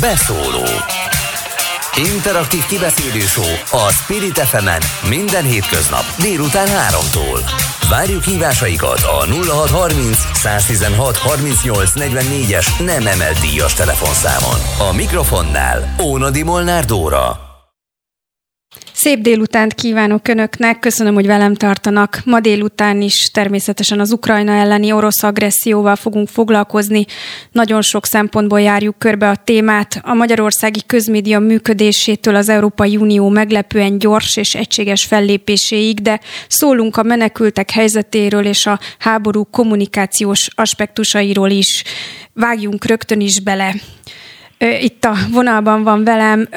Beszóló Interaktív kibeszélő a Spirit fm minden hétköznap délután 3-tól. Várjuk hívásaikat a 0630 116 38 44-es nem emelt díjas telefonszámon. A mikrofonnál Ónadi Molnár Dóra. Szép délutánt kívánok Önöknek, köszönöm, hogy velem tartanak. Ma délután is természetesen az Ukrajna elleni orosz agresszióval fogunk foglalkozni. Nagyon sok szempontból járjuk körbe a témát. A magyarországi közmédia működésétől az Európai Unió meglepően gyors és egységes fellépéséig, de szólunk a menekültek helyzetéről és a háború kommunikációs aspektusairól is. Vágjunk rögtön is bele. Itt a vonalban van velem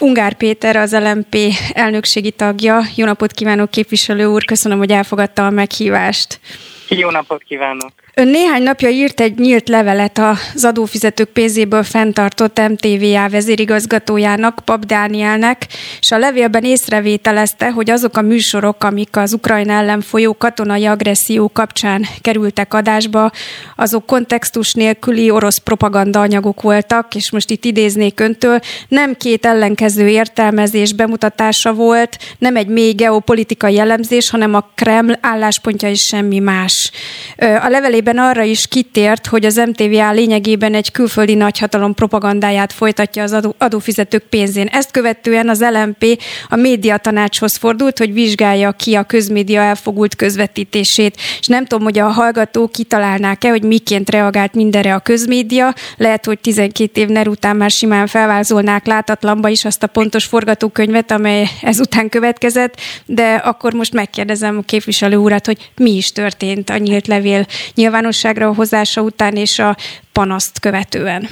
Ungár Péter, az LMP elnökségi tagja. Jó napot kívánok, képviselő úr, köszönöm, hogy elfogadta a meghívást. Jó napot kívánok! Ön néhány napja írt egy nyílt levelet az adófizetők pénzéből fenntartott MTVA vezérigazgatójának, Pap Dánielnek, és a levélben észrevételezte, hogy azok a műsorok, amik az Ukrajna ellen folyó katonai agresszió kapcsán kerültek adásba, azok kontextus nélküli orosz propaganda anyagok voltak, és most itt idéznék öntől, nem két ellenkező értelmezés bemutatása volt, nem egy mély geopolitikai elemzés, hanem a Kreml álláspontja is semmi más. A levelében levelében arra is kitért, hogy az MTVA lényegében egy külföldi nagyhatalom propagandáját folytatja az adó, adófizetők pénzén. Ezt követően az LMP a média tanácshoz fordult, hogy vizsgálja ki a közmédia elfogult közvetítését. És nem tudom, hogy a hallgatók kitalálnák-e, hogy miként reagált mindenre a közmédia. Lehet, hogy 12 év ner után már simán felvázolnák látatlanba is azt a pontos forgatókönyvet, amely ezután következett, de akkor most megkérdezem a képviselő urat, hogy mi is történt a nyílt levél nyilván nyilvánosságra hozása után és a panaszt követően?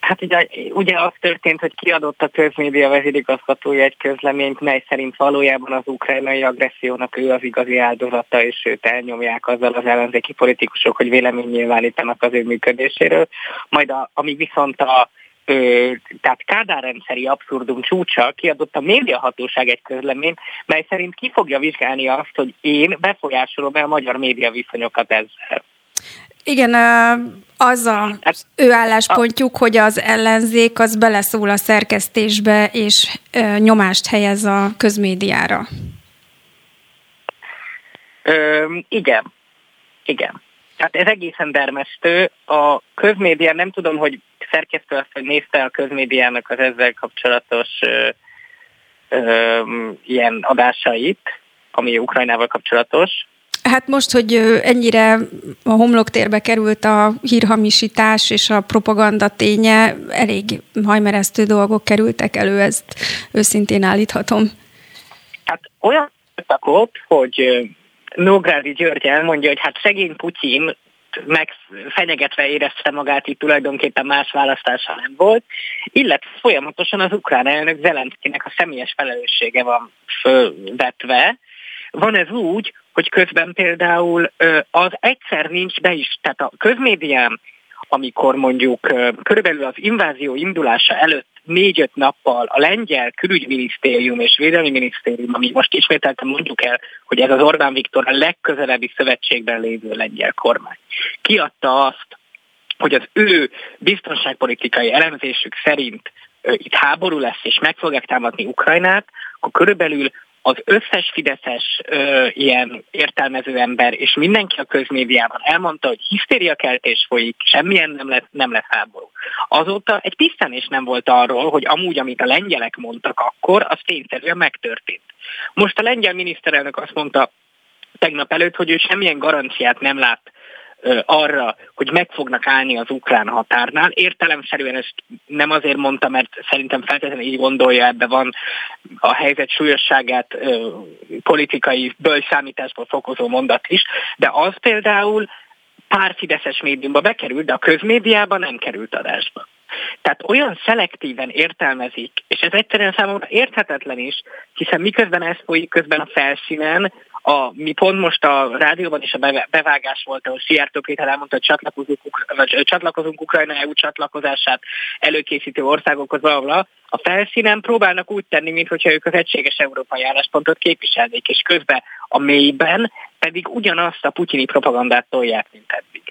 Hát ugye, ugye az történt, hogy kiadott a közmédia vezérigazgatója egy közleményt, mely szerint valójában az ukrajnai agressziónak ő az igazi áldozata, és őt elnyomják azzal az ellenzéki politikusok, hogy vélemény nyilvánítanak az ő működéséről. Majd a, amíg viszont a ö, tehát Kádár rendszeri abszurdum csúcsa kiadott a médiahatóság egy közleményt, mely szerint ki fogja vizsgálni azt, hogy én befolyásolom-e a magyar média viszonyokat ezzel. Igen, az a, az ő álláspontjuk, hogy az ellenzék az beleszól a szerkesztésbe, és nyomást helyez a közmédiára. Ö, igen, igen. Tehát ez egészen dermesztő. A közmédia, nem tudom, hogy szerkesztő azt, hogy nézte a közmédiának az ezzel kapcsolatos ö, ö, ilyen adásait, ami Ukrajnával kapcsolatos, Hát most, hogy ennyire a homloktérbe került a hírhamisítás és a propaganda ténye, elég hajmeresztő dolgok kerültek elő, ezt őszintén állíthatom. Hát olyan ott, hogy Nógrádi György elmondja, hogy hát szegény Putyin megfenyegetve érezte magát, itt tulajdonképpen más választása nem volt, illetve folyamatosan az ukrán elnök Zelenszkinek a személyes felelőssége van fölvetve. Van ez úgy, hogy közben például az egyszer nincs be is, tehát a közmédiám, amikor mondjuk körülbelül az invázió indulása előtt négy-öt nappal a lengyel külügyminisztérium és védelmi minisztérium, ami most ismételten mondjuk el, hogy ez az Orbán Viktor a legközelebbi szövetségben lévő lengyel kormány, kiadta azt, hogy az ő biztonságpolitikai elemzésük szerint itt háború lesz, és meg fogják támadni Ukrajnát, akkor körülbelül az összes fideszes ö, ilyen értelmező ember, és mindenki a közmédiában elmondta, hogy hisztériakeltés folyik, semmilyen nem lesz, nem lesz háború. Azóta egy pisztenés nem volt arról, hogy amúgy, amit a lengyelek mondtak akkor, az tényszerűen megtörtént. Most a lengyel miniszterelnök azt mondta tegnap előtt, hogy ő semmilyen garanciát nem lát arra, hogy meg fognak állni az ukrán határnál. Értelemszerűen ezt nem azért mondta, mert szerintem feltétlenül így gondolja, ebbe van a helyzet súlyosságát politikai bölcsámításból fokozó mondat is, de az például pár fideszes médiumba bekerült, de a közmédiában nem került adásba. Tehát olyan szelektíven értelmezik, és ez egyszerűen számomra érthetetlen is, hiszen miközben ez folyik közben a felszínen, a, mi pont most a rádióban is a bevágás volt, ahol Szijjártó Péter elmondta, hogy csatlakozunk, vagy csatlakozunk Ukrajna EU csatlakozását előkészítő országokhoz, valahol a felszínen próbálnak úgy tenni, mintha ők az egységes európai álláspontot képviselnék, és közben a mélyben pedig ugyanazt a putyini propagandát tolják, mint eddig.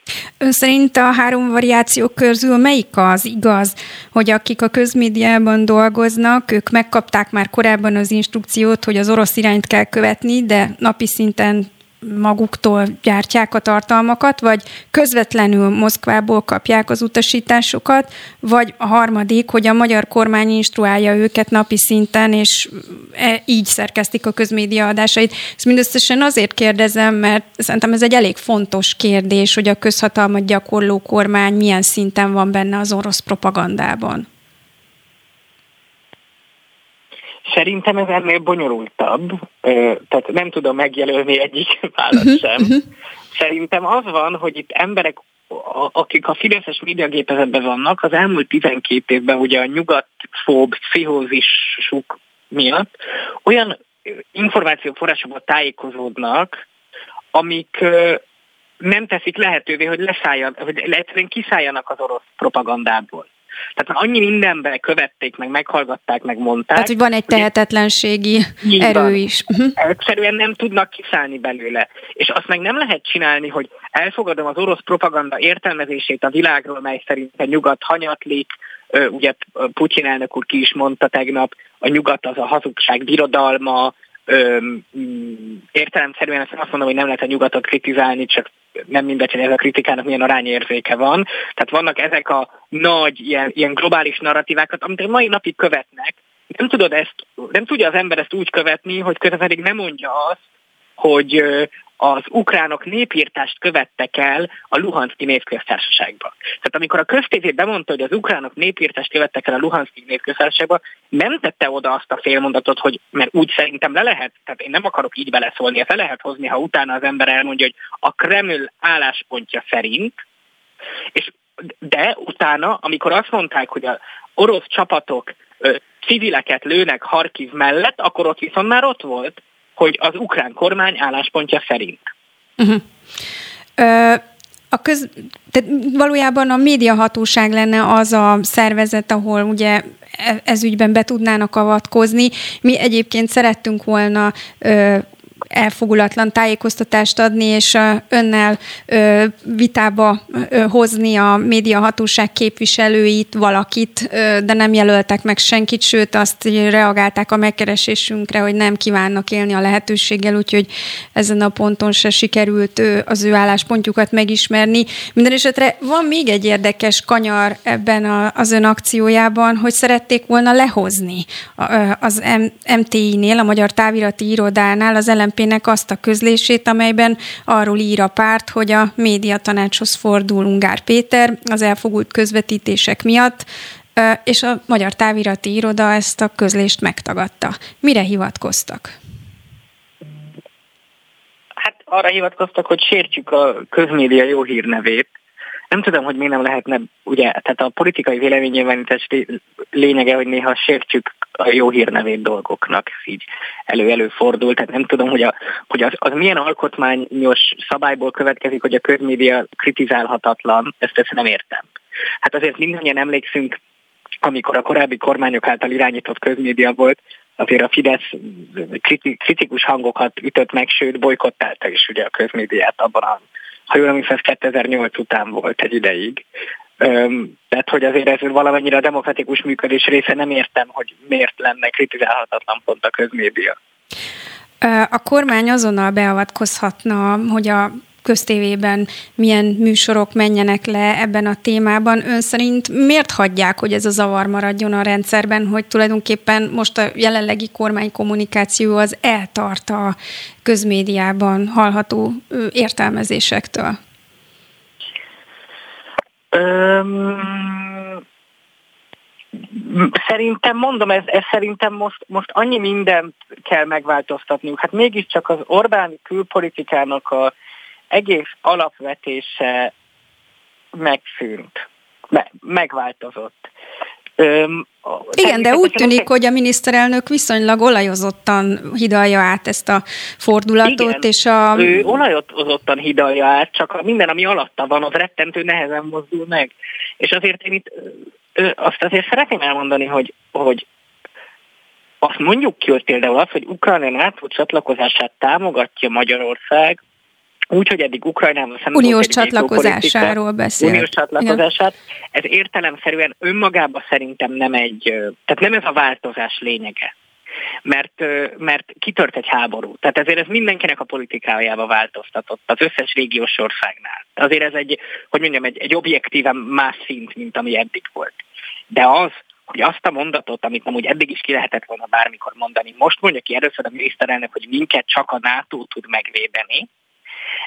Ön szerint a három variáció közül melyik az igaz, hogy akik a közmédiában dolgoznak, ők megkapták már korábban az instrukciót, hogy az orosz irányt kell követni, de napi szinten maguktól gyártják a tartalmakat, vagy közvetlenül Moszkvából kapják az utasításokat, vagy a harmadik, hogy a magyar kormány instruálja őket napi szinten, és e, így szerkesztik a közmédia adásait. Ezt mindösszesen azért kérdezem, mert szerintem ez egy elég fontos kérdés, hogy a közhatalmat gyakorló kormány milyen szinten van benne az orosz propagandában. Szerintem ez ennél bonyolultabb, tehát nem tudom megjelölni egyik választ mhm, sem. Mhm. Szerintem az van, hogy itt emberek, akik a Fideszes médiagépezetben vannak, az elmúlt 12 évben ugye a nyugatfób pszichózisuk miatt olyan információforrásokból tájékozódnak, amik nem teszik lehetővé, hogy leszálljan, hogy egyszerűen kiszálljanak az orosz propagandából. Tehát annyi mindenben követték, meg meghallgatták, meg mondták. Tehát, hogy van egy tehetetlenségi erő van. is. Uh-huh. Egyszerűen nem tudnak kiszállni belőle. És azt meg nem lehet csinálni, hogy elfogadom az orosz propaganda értelmezését a világról, mely szerint a nyugat hanyatlik, ugye Putyin elnök úr ki is mondta tegnap, a nyugat az a hazugság birodalma, mm, értelemszerűen azt mondom, hogy nem lehet a nyugatot kritizálni, csak nem mindegy, hogy ez a kritikának milyen arányérzéke van. Tehát vannak ezek a nagy, ilyen, ilyen globális narratívákat, amit a mai napig követnek. Nem, tudod ezt, nem tudja az ember ezt úgy követni, hogy közben pedig nem mondja azt, hogy az ukránok népírtást követtek el a Luhanszki népköztársaságba. Tehát amikor a köztévé bemondta, hogy az ukránok népírtást követtek el a Luhanszki népköztársaságba, nem tette oda azt a félmondatot, hogy mert úgy szerintem le lehet, tehát én nem akarok így beleszólni, ezt le lehet hozni, ha utána az ember elmondja, hogy a Kreml álláspontja szerint, és de utána, amikor azt mondták, hogy az orosz csapatok civileket lőnek Harkiv mellett, akkor ott viszont már ott volt, hogy az ukrán kormány álláspontja szerint. Uh-huh. Ö, a köz, tehát valójában a médiahatóság lenne az a szervezet, ahol ugye e, ez ügyben be tudnának avatkozni. Mi egyébként szerettünk volna ö, elfogulatlan tájékoztatást adni, és önnel vitába hozni a médiahatóság képviselőit, valakit, de nem jelöltek meg senkit, sőt azt reagálták a megkeresésünkre, hogy nem kívánnak élni a lehetőséggel, úgyhogy ezen a ponton se sikerült az ő álláspontjukat megismerni. Minden esetre van még egy érdekes kanyar ebben az ön akciójában, hogy szerették volna lehozni az MTI-nél, a Magyar Távirati Irodánál az LMP LMP-nek azt a közlését, amelyben arról ír a párt, hogy a médiatanácshoz fordul Ungár Péter az elfogult közvetítések miatt, és a Magyar Távirati Iroda ezt a közlést megtagadta. Mire hivatkoztak? Hát arra hivatkoztak, hogy sértjük a közmédia jó hírnevét, nem tudom, hogy miért nem lehetne, ugye, tehát a politikai véleménynyilvánítás lényege, hogy néha sértsük a jó hírnevét dolgoknak, így elő-előfordul, tehát nem tudom, hogy, a, hogy az, az milyen alkotmányos szabályból következik, hogy a közmédia kritizálhatatlan, ezt, ezt nem értem. Hát azért mindannyian emlékszünk, amikor a korábbi kormányok által irányított közmédia volt, azért a Fidesz kritikus hangokat ütött meg, sőt bolykottálta is ugye a közmédiát abban a ha jól emlékszem, 2008 után volt egy ideig. Tehát, hogy azért ez valamennyire a demokratikus működés része, nem értem, hogy miért lenne kritizálhatatlan pont a közmédia. A kormány azonnal beavatkozhatna, hogy a köztévében milyen műsorok menjenek le ebben a témában. Ön szerint miért hagyják, hogy ez a zavar maradjon a rendszerben, hogy tulajdonképpen most a jelenlegi kormánykommunikáció az eltart a közmédiában hallható értelmezésektől? Um, szerintem, mondom, ez, ez szerintem most, most annyi mindent kell megváltoztatniuk. Hát mégiscsak az Orbáni külpolitikának a egész alapvetése megszűnt, me, megváltozott. Öm, Igen, de úgy tűnik, hogy a miniszterelnök viszonylag olajozottan hidalja át ezt a fordulatot, Igen, és a... ő olajozottan hidalja át, csak minden, ami alatta van, az rettentő nehezen mozdul meg. És azért én itt azt azért szeretném elmondani, hogy, hogy azt mondjuk ki, hogy például az, hogy Ukrajna NATO csatlakozását támogatja Magyarország, úgy, hogy eddig Ukrajnával szemben uniós csatlakozásáról beszélt. Uniós csatlakozását. Ez értelemszerűen önmagában szerintem nem egy, tehát nem ez a változás lényege mert, mert kitört egy háború. Tehát ezért ez mindenkinek a politikájába változtatott, az összes régiós országnál. Azért ez egy, hogy mondjam, egy, egy objektíven más szint, mint ami eddig volt. De az, hogy azt a mondatot, amit amúgy eddig is ki lehetett volna bármikor mondani, most mondja ki először a miniszterelnök, hogy minket csak a NATO tud megvédeni,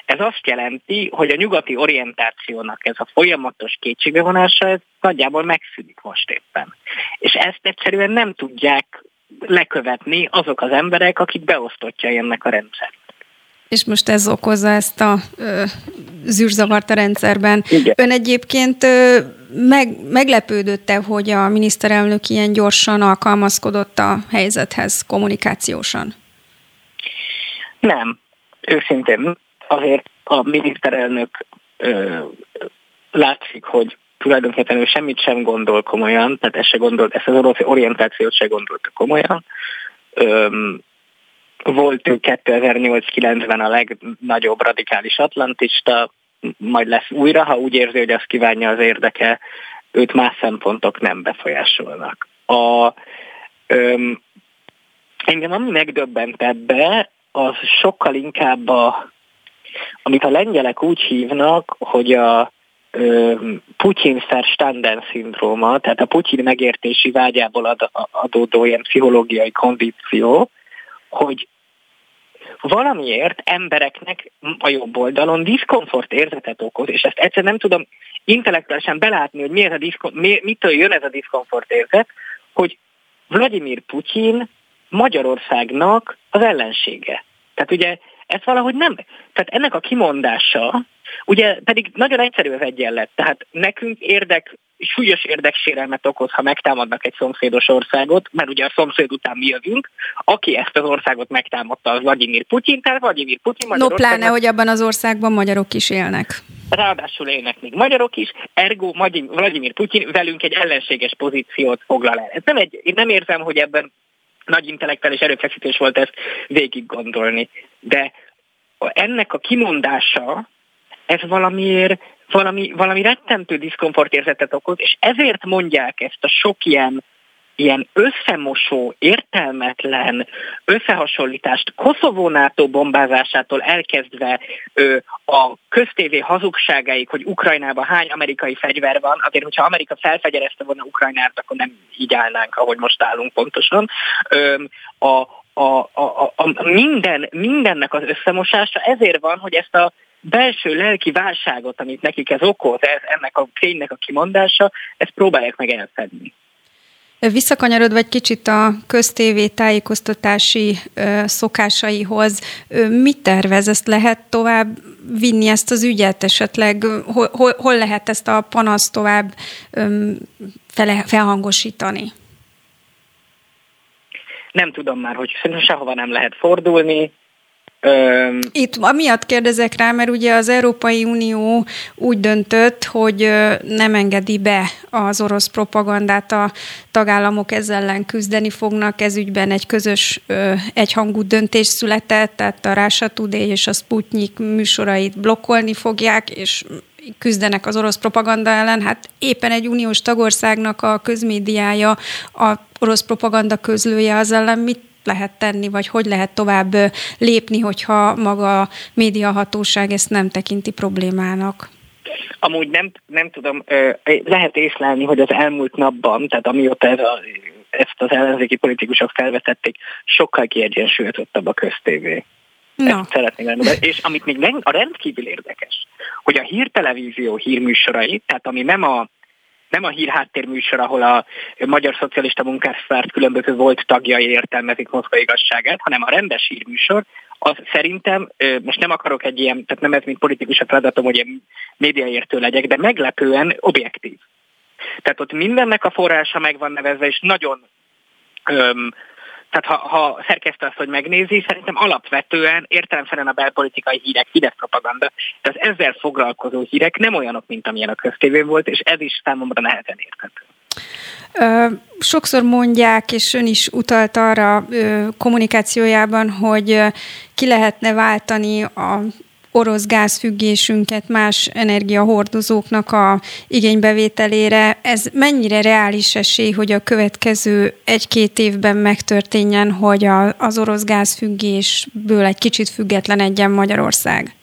ez azt jelenti, hogy a nyugati orientációnak ez a folyamatos kétségbevonása, ez nagyjából megszűnik most éppen. És ezt egyszerűen nem tudják lekövetni azok az emberek, akik beosztottja ennek a rendszert. És most ez okozza ezt a ö, zűrzavart a rendszerben. Igen. Ön egyébként ö, meg, meglepődötte, hogy a miniszterelnök ilyen gyorsan alkalmazkodott a helyzethez kommunikációsan? Nem, őszintén. Azért a miniszterelnök ö, látszik, hogy tulajdonképpen ő semmit sem gondol komolyan, tehát ezt, se gondolt, ezt az orosz orientációt se gondolta komolyan. Öm, volt ő 2008-9-ben a legnagyobb radikális atlantista, majd lesz újra, ha úgy érzi, hogy azt kívánja az érdeke, őt más szempontok nem befolyásolnak. A, öm, engem ami megdöbbent ebbe, az sokkal inkább a, amit a lengyelek úgy hívnak, hogy a Putyin Standen szindróma, tehát a Putyin megértési vágyából ad, adódó ilyen pszichológiai kondíció, hogy valamiért embereknek a jobb oldalon diszkomfort érzetet okoz, és ezt egyszer nem tudom intellektuálisan belátni, hogy mi ez a diszkom, mi, mitől jön ez a diszkomfort érzet, hogy Vladimir Putyin Magyarországnak az ellensége. Tehát ugye ez valahogy nem, tehát ennek a kimondása, ugye pedig nagyon egyszerű az egyenlet, tehát nekünk érdek, súlyos érdeksérelmet okoz, ha megtámadnak egy szomszédos országot, mert ugye a szomszéd után mi jövünk, aki ezt az országot megtámadta, az Vladimir Putyin, tehát Vladimir Putyin No pláne, hogy abban az országban magyarok is élnek. Ráadásul élnek még magyarok is, ergo Vladimir Putyin velünk egy ellenséges pozíciót foglal el. Ez nem egy, én nem érzem, hogy ebben nagy intellektuális erőfeszítés volt ezt végig gondolni. De ennek a kimondása, ez valamiért valami, valami rettentő diszkomfortérzetet okoz, és ezért mondják ezt a sok ilyen ilyen összemosó, értelmetlen összehasonlítást Koszovó NATO bombázásától elkezdve ö, a köztévé hazugságáig, hogy Ukrajnában hány amerikai fegyver van, azért, hogyha Amerika felfegyerezte volna Ukrajnát, akkor nem így állnánk, ahogy most állunk pontosan. Ö, a, a, a, a, minden, mindennek az összemosása ezért van, hogy ezt a belső lelki válságot, amit nekik ez okoz, ez, ennek a ténynek a kimondása, ezt próbálják meg elfedni. Visszakanyarodva egy kicsit a köztévé tájékoztatási szokásaihoz, mit tervez? Ezt lehet tovább vinni ezt az ügyet esetleg? Hol, hol, hol lehet ezt a panaszt tovább fele, felhangosítani? Nem tudom már, hogy sehova nem lehet fordulni, itt amiatt kérdezek rá, mert ugye az Európai Unió úgy döntött, hogy nem engedi be az orosz propagandát, a tagállamok ezzel ellen küzdeni fognak, ez ügyben egy közös egyhangú döntés született, tehát a Rása Today és a Sputnik műsorait blokkolni fogják, és küzdenek az orosz propaganda ellen, hát éppen egy uniós tagországnak a közmédiája, a orosz propaganda közlője az ellen. Mit lehet tenni, vagy hogy lehet tovább lépni, hogyha maga a médiahatóság ezt nem tekinti problémának? Amúgy nem, nem tudom, lehet észlelni, hogy az elmúlt napban, tehát amióta ez a, ezt az ellenzéki politikusok felvetették, sokkal kiegyensúlyozottabb a köztévé. No. Ezt szeretném elmondani. És amit még a rendkívül érdekes, hogy a hírtelevízió hírműsorai, tehát ami nem a nem a hírháttér műsor, ahol a Magyar Szocialista Munkáspárt különböző volt tagjai értelmezik Moszkva igazságát, hanem a rendes hírműsor, az szerintem, most nem akarok egy ilyen, tehát nem ez mint politikus a feladatom, hogy ilyen médiaértő legyek, de meglepően objektív. Tehát ott mindennek a forrása meg van nevezve, és nagyon öm, tehát ha, ha szerkesztő azt, hogy megnézi, szerintem alapvetően értelemszerűen a belpolitikai hírek, Fidesz propaganda, de az ezzel foglalkozó hírek nem olyanok, mint amilyen a köztévé volt, és ez is számomra nehezen érthető. Sokszor mondják, és ön is utalt arra kommunikációjában, hogy ki lehetne váltani a orosz gázfüggésünket más energiahordozóknak a igénybevételére. Ez mennyire reális esély, hogy a következő egy-két évben megtörténjen, hogy a, az orosz gázfüggésből egy kicsit függetlenedjen Magyarország?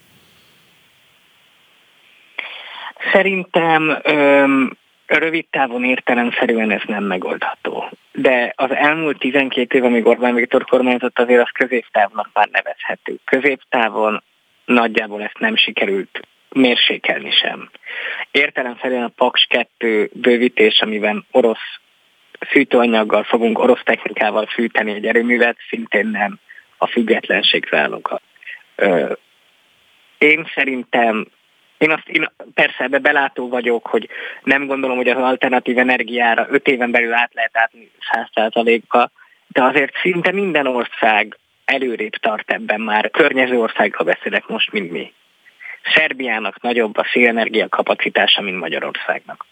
Szerintem öm, rövid távon értelemszerűen ez nem megoldható. De az elmúlt 12 év, amíg Orbán Viktor kormányzott, azért az középtávnak már nevezhető. Középtávon nagyjából ezt nem sikerült mérsékelni sem. Értelemszerűen a Paks 2 bővítés, amiben orosz fűtőanyaggal fogunk orosz technikával fűteni egy erőművet, szintén nem a függetlenség záloga. Én szerintem én, azt, én persze ebbe belátó vagyok, hogy nem gondolom, hogy az alternatív energiára öt éven belül át lehet átni 100%-ba, de azért szinte minden ország előrébb tart ebben már. Környező országról beszélek most, mint mi. Szerbiának nagyobb a szélenergia kapacitása, mint Magyarországnak.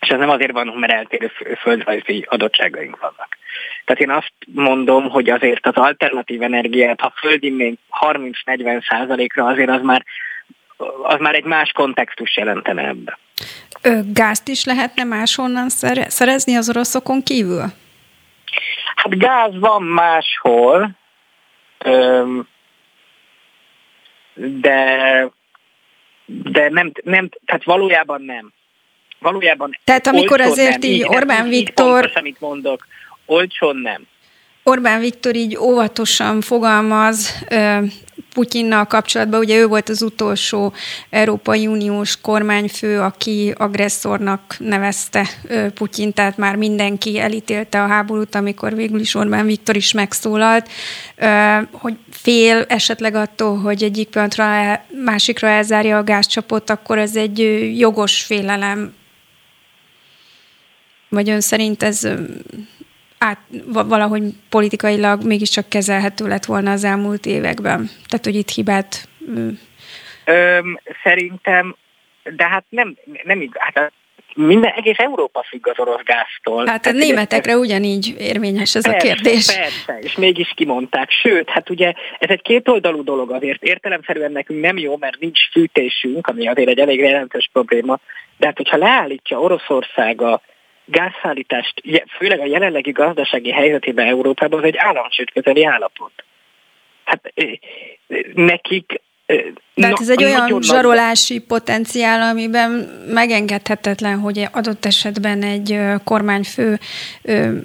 És ez nem azért van, mert eltérő földrajzi adottságaink vannak. Tehát én azt mondom, hogy azért az alternatív energiát, ha földinném 30-40 százalékra, azért az már az már egy más kontextus jelentene ebbe. Gázt is lehetne máshonnan szerezni az oroszokon kívül? Hát gáz van máshol, de, de nem, nem, tehát valójában nem. Valójában Tehát amikor azért így Orbán Viktor... Így pontos, amit mondok, olcsón nem. Orbán Viktor így óvatosan fogalmaz Putyinnal kapcsolatban, ugye ő volt az utolsó Európai Uniós kormányfő, aki agresszornak nevezte Putyin, tehát már mindenki elítélte a háborút, amikor végül is Orbán Viktor is megszólalt, hogy fél esetleg attól, hogy egyik pillanatra másikra elzárja a gázcsapot, akkor ez egy jogos félelem. Vagy ön szerint ez át, valahogy politikailag mégiscsak kezelhető lett volna az elmúlt években? Tehát, hogy itt hibát... Öm, szerintem, de hát nem, nem így, hát minden, egész Európa függ az orosz gáztól. Hát a németekre ez, ugyanígy érvényes ez persze, a kérdés. Persze, és mégis kimondták. Sőt, hát ugye ez egy kétoldalú dolog azért. Értelemszerűen nekünk nem jó, mert nincs fűtésünk, ami azért egy elég jelentős probléma. De hát, hogyha leállítja Oroszország a gázszállítást, főleg a jelenlegi gazdasági helyzetében Európában, az egy államcsőd állapot. Hát nekik tehát ez egy olyan zsarolási nagy... potenciál, amiben megengedhetetlen, hogy adott esetben egy kormányfő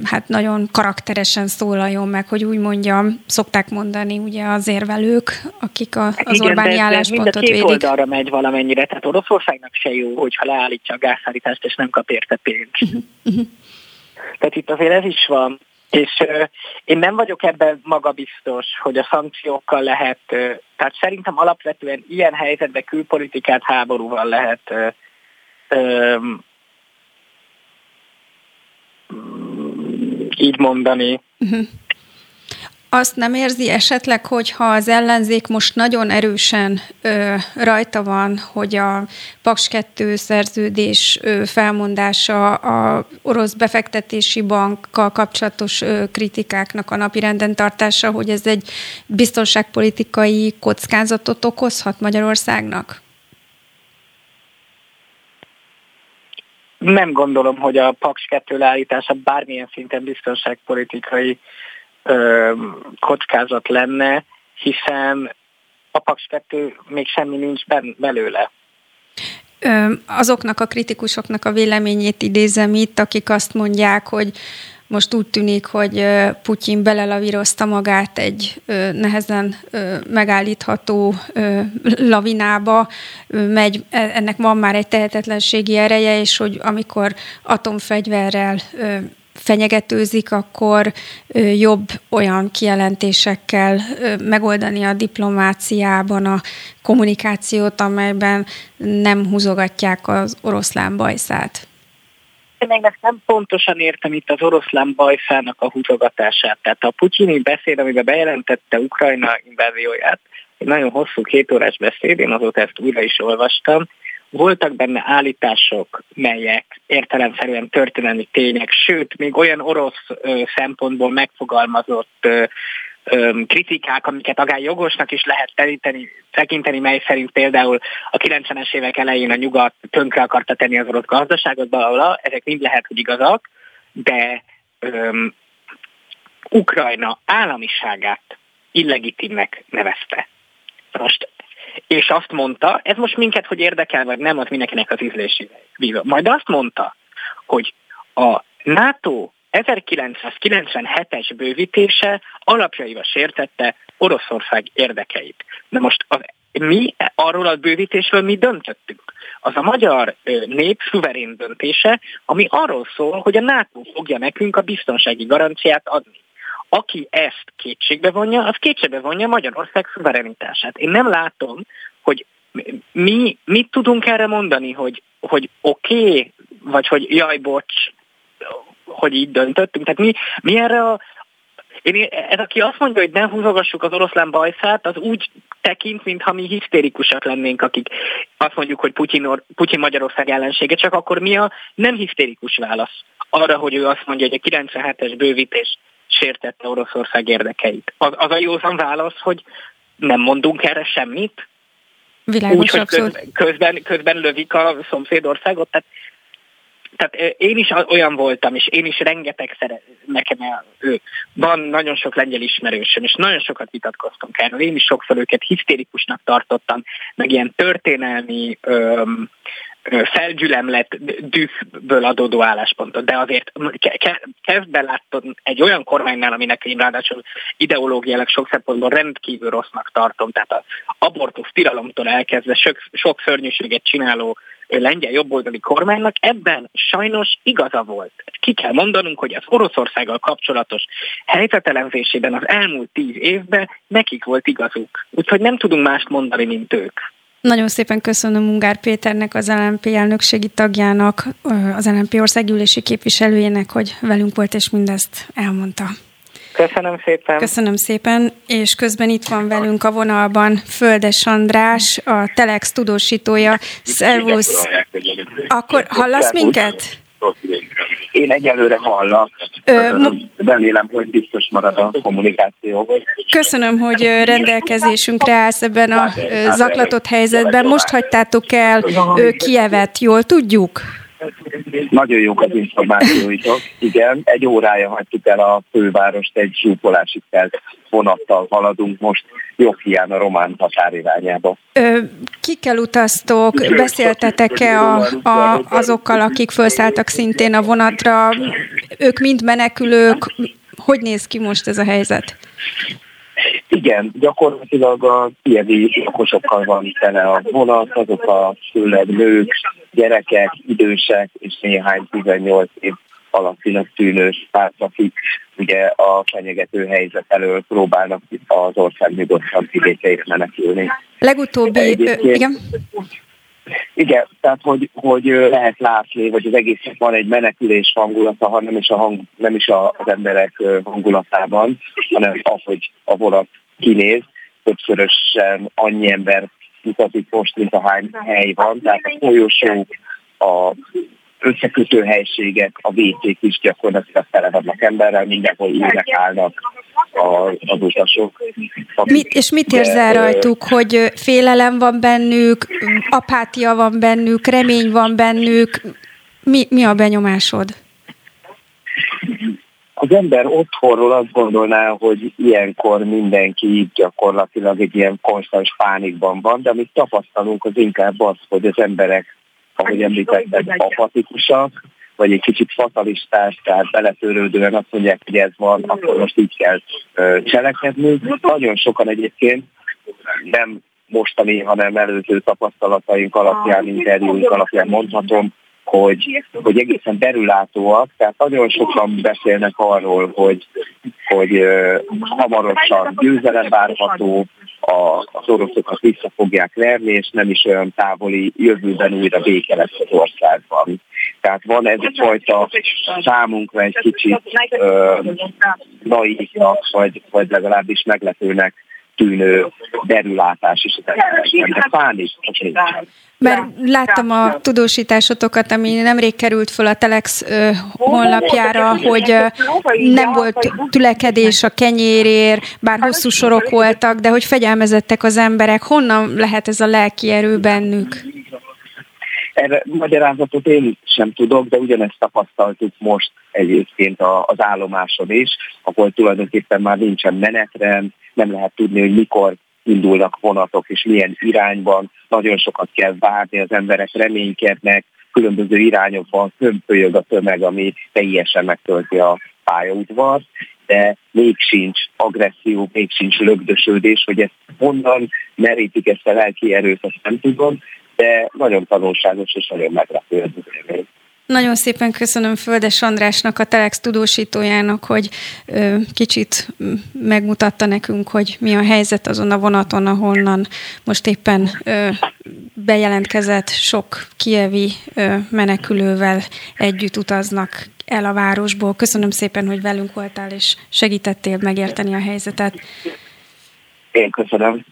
hát nagyon karakteresen szólaljon meg, hogy úgy mondjam, szokták mondani ugye az érvelők, akik a, az Igen, Orbáni de, álláspontot de mind a két védik. oldalra megy valamennyire, tehát Oroszországnak se jó, hogyha leállítja a gázszállítást, és nem kap érte pénzt. Mhm. tehát itt azért ez is van. És én nem vagyok ebben magabiztos, hogy a szankciókkal lehet, tehát szerintem alapvetően ilyen helyzetben külpolitikát háborúval lehet így mondani. Uh-huh azt nem érzi esetleg, hogyha az ellenzék most nagyon erősen ö, rajta van, hogy a Paks 2 szerződés ö, felmondása a orosz befektetési bankkal kapcsolatos ö, kritikáknak a napirenden tartása, hogy ez egy biztonságpolitikai kockázatot okozhat Magyarországnak? Nem gondolom, hogy a Paks 2 leállítása bármilyen szinten biztonságpolitikai ö, kockázat lenne, hiszen a Paks 2 még semmi nincs ben, belőle. Azoknak a kritikusoknak a véleményét idézem itt, akik azt mondják, hogy most úgy tűnik, hogy Putyin belelavírozta magát egy nehezen megállítható lavinába, megy, e, ennek van már egy tehetetlenségi ereje, és hogy amikor atomfegyverrel fenyegetőzik, akkor jobb olyan kijelentésekkel megoldani a diplomáciában a kommunikációt, amelyben nem húzogatják az oroszlán bajszát. Én még nem pontosan értem itt az oroszlán bajszának a húzogatását. Tehát a putyini beszéd, amiben bejelentette Ukrajna invázióját, egy nagyon hosszú kétórás beszéd, én azóta ezt újra is olvastam, voltak benne állítások, melyek értelemszerűen történelmi tények, sőt, még olyan orosz ö, szempontból megfogalmazott ö, kritikák, amiket akár jogosnak is lehet tekinteni, tekinteni, mely szerint például a 90-es évek elején a nyugat tönkre akarta tenni az orosz gazdaságot, bla, ezek mind lehet, hogy igazak, de öm, Ukrajna államiságát illegitimnek nevezte. Most és azt mondta, ez most minket, hogy érdekel, vagy nem, az mindenkinek az ízlésével bízom. Majd azt mondta, hogy a NATO 1997-es bővítése alapjaiba sértette Oroszország érdekeit. De most az, mi arról a bővítésről mi döntöttünk. Az a magyar nép szuverén döntése, ami arról szól, hogy a NATO fogja nekünk a biztonsági garanciát adni. Aki ezt kétségbe vonja, az kétségbe vonja Magyarország szuverenitását. Én nem látom, hogy mi mit tudunk erre mondani, hogy, hogy oké, okay, vagy hogy jaj, bocs, hogy így döntöttünk. Tehát mi, mi erre a én, ez aki azt mondja, hogy ne húzogassuk az oroszlán bajszát, az úgy tekint, mintha mi hisztérikusak lennénk, akik azt mondjuk, hogy Putyin, Or- Putyin Magyarország ellensége, csak akkor mi a nem hisztérikus válasz arra, hogy ő azt mondja, hogy a 97-es bővítés sértette Oroszország érdekeit. Az, az a józan válasz, hogy nem mondunk erre semmit? Világos, Úgy, hogy közben, közben, közben lövik a szomszédországot, tehát tehát én is olyan voltam, és én is rengeteg szeret, nekem ő. Van nagyon sok lengyel ismerősöm, és nagyon sokat vitatkoztunk erről. Én is sokszor őket hisztérikusnak tartottam, meg ilyen történelmi öm, felgyülemlet dühből adódó álláspontot, de azért kezd belátod egy olyan kormánynál, aminek én ráadásul ideológiailag sok szempontból rendkívül rossznak tartom, tehát az abortusz tilalomtól elkezdve sok, sok szörnyűséget csináló lengyel jobboldali kormánynak ebben sajnos igaza volt. Ki kell mondanunk, hogy az Oroszországgal kapcsolatos helyzetelemzésében az elmúlt tíz évben nekik volt igazuk. Úgyhogy nem tudunk mást mondani, mint ők. Nagyon szépen köszönöm Ungár Péternek, az LNP elnökségi tagjának, az LNP országgyűlési képviselőjének, hogy velünk volt és mindezt elmondta. Köszönöm szépen. Köszönöm szépen, és közben itt van velünk a vonalban Földes András, a Telex tudósítója. Szervusz! Akkor hallasz minket? Én egyelőre hallak. Ö, Remélem, hogy biztos marad a kommunikáció. Köszönöm, hogy rendelkezésünkre állsz ebben a zaklatott helyzetben. Most hagytátok el Kievet, jól tudjuk? Nagyon jók az információitok. Igen, egy órája hagytuk el a fővárost, egy zsúfolásig telt vonattal haladunk most Jofián a román határ irányába. Kikkel utaztok? Beszéltetek-e a, a, azokkal, akik felszálltak szintén a vonatra? Ők mind menekülők? Hogy néz ki most ez a helyzet? Igen, gyakorlatilag a kievi lakosokkal van tele a vonat, azok a főleg nők, gyerekek, idősek és néhány 18 év alapjának tűnő párt, akik ugye a fenyegető helyzet elől próbálnak az ország nyugodtabb vidékeire menekülni. Legutóbbi, igen? Igen, tehát hogy, hogy lehet látni, hogy az egésznek van egy menekülés hangulata, ha nem is, a hang, nem is az emberek hangulatában, hanem ahogy a vonat kinéz, többszörösen annyi ember utazik most, mint a hány hely van, tehát a folyosó, a összekötő helységek, a WC-k is gyakorlatilag tele vannak emberrel, mindenhol ülnek, állnak az utasok. Mit, és mit érzel rajtuk, hogy félelem van bennük, apátia van bennük, remény van bennük? Mi, mi a benyomásod? Az ember otthonról azt gondolná, hogy ilyenkor mindenki gyakorlatilag egy ilyen konstans pánikban van, de amit tapasztalunk az inkább az, hogy az emberek, ahogy említetted, apatikusak, vagy egy kicsit fatalistás, tehát beletörődően azt mondják, hogy ez van, akkor most így kell cselekedni. Nagyon sokan egyébként nem mostani, hanem előző tapasztalataink alapján, interjúink alapján mondhatom, hogy, hogy egészen derülátóak, tehát nagyon sokan beszélnek arról, hogy, hogy uh, hamarosan győzelem várható, a, az oroszokat vissza fogják verni, és nem is olyan távoli jövőben újra béke lesz az országban. Tehát van ez a fajta számunkra egy kicsit uh, naívnak, vagy, vagy legalábbis meglepőnek tűnő derülátás is az emberekben, de pánik Mert láttam a tudósításotokat, ami nemrég került fel a Telex honlapjára, hogy nem volt tülekedés a kenyérért, bár hosszú sorok voltak, de hogy fegyelmezettek az emberek. Honnan lehet ez a lelki erő bennük? Erre magyarázatot én sem tudok, de ugyanezt tapasztaltuk most egyébként az állomáson is, ahol tulajdonképpen már nincsen menetrend, nem lehet tudni, hogy mikor indulnak vonatok és milyen irányban, nagyon sokat kell várni, az emberek reménykednek, különböző irányokban hömpölyög a tömeg, ami teljesen megtölti a pályaudvar, de még sincs agresszió, még sincs lögdösödés, hogy ezt honnan merítik ezt a lelki erőt, azt nem tudom, de nagyon tanulságos és nagyon meglepő az élmény. Nagyon szépen köszönöm Földes Andrásnak, a Telex tudósítójának, hogy ö, kicsit megmutatta nekünk, hogy mi a helyzet azon a vonaton, ahonnan most éppen ö, bejelentkezett sok kievi ö, menekülővel együtt utaznak el a városból. Köszönöm szépen, hogy velünk voltál, és segítettél megérteni a helyzetet. Én köszönöm.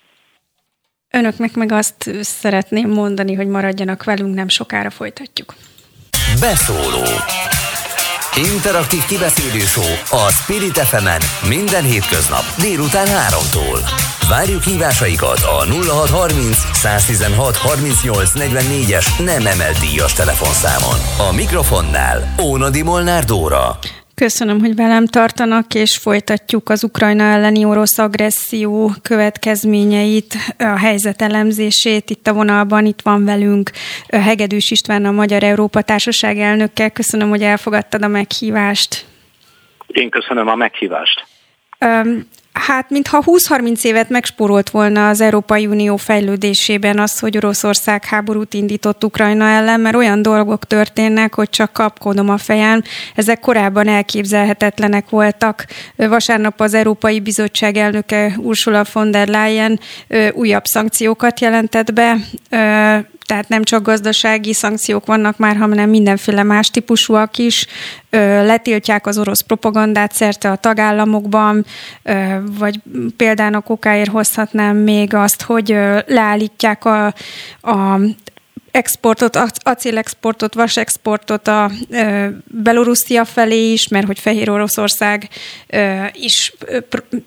Önöknek meg azt szeretném mondani, hogy maradjanak velünk, nem sokára folytatjuk. Beszóló Interaktív kibeszélő a Spirit fm minden hétköznap délután 3-tól. Várjuk hívásaikat a 0630 116 38 44-es nem emelt díjas telefonszámon. A mikrofonnál Ónadi Molnár Dóra. Köszönöm, hogy velem tartanak, és folytatjuk az Ukrajna elleni orosz agresszió következményeit, a helyzet elemzését. Itt a vonalban itt van velünk Hegedűs István, a Magyar Európa Társaság elnökkel. Köszönöm, hogy elfogadtad a meghívást. Én köszönöm a meghívást. Hát, mintha 20-30 évet megspórolt volna az Európai Unió fejlődésében az, hogy Oroszország háborút indított Ukrajna ellen, mert olyan dolgok történnek, hogy csak kapkodom a fejem. Ezek korábban elképzelhetetlenek voltak. Vasárnap az Európai Bizottság elnöke Ursula von der Leyen újabb szankciókat jelentett be tehát nem csak gazdasági szankciók vannak már, hanem mindenféle más típusúak is. Letiltják az orosz propagandát szerte a tagállamokban, vagy például okáért hozhatnám még azt, hogy leállítják a, a exportot, acélexportot, vasexportot a Belorusszia felé is, mert hogy Fehér Oroszország is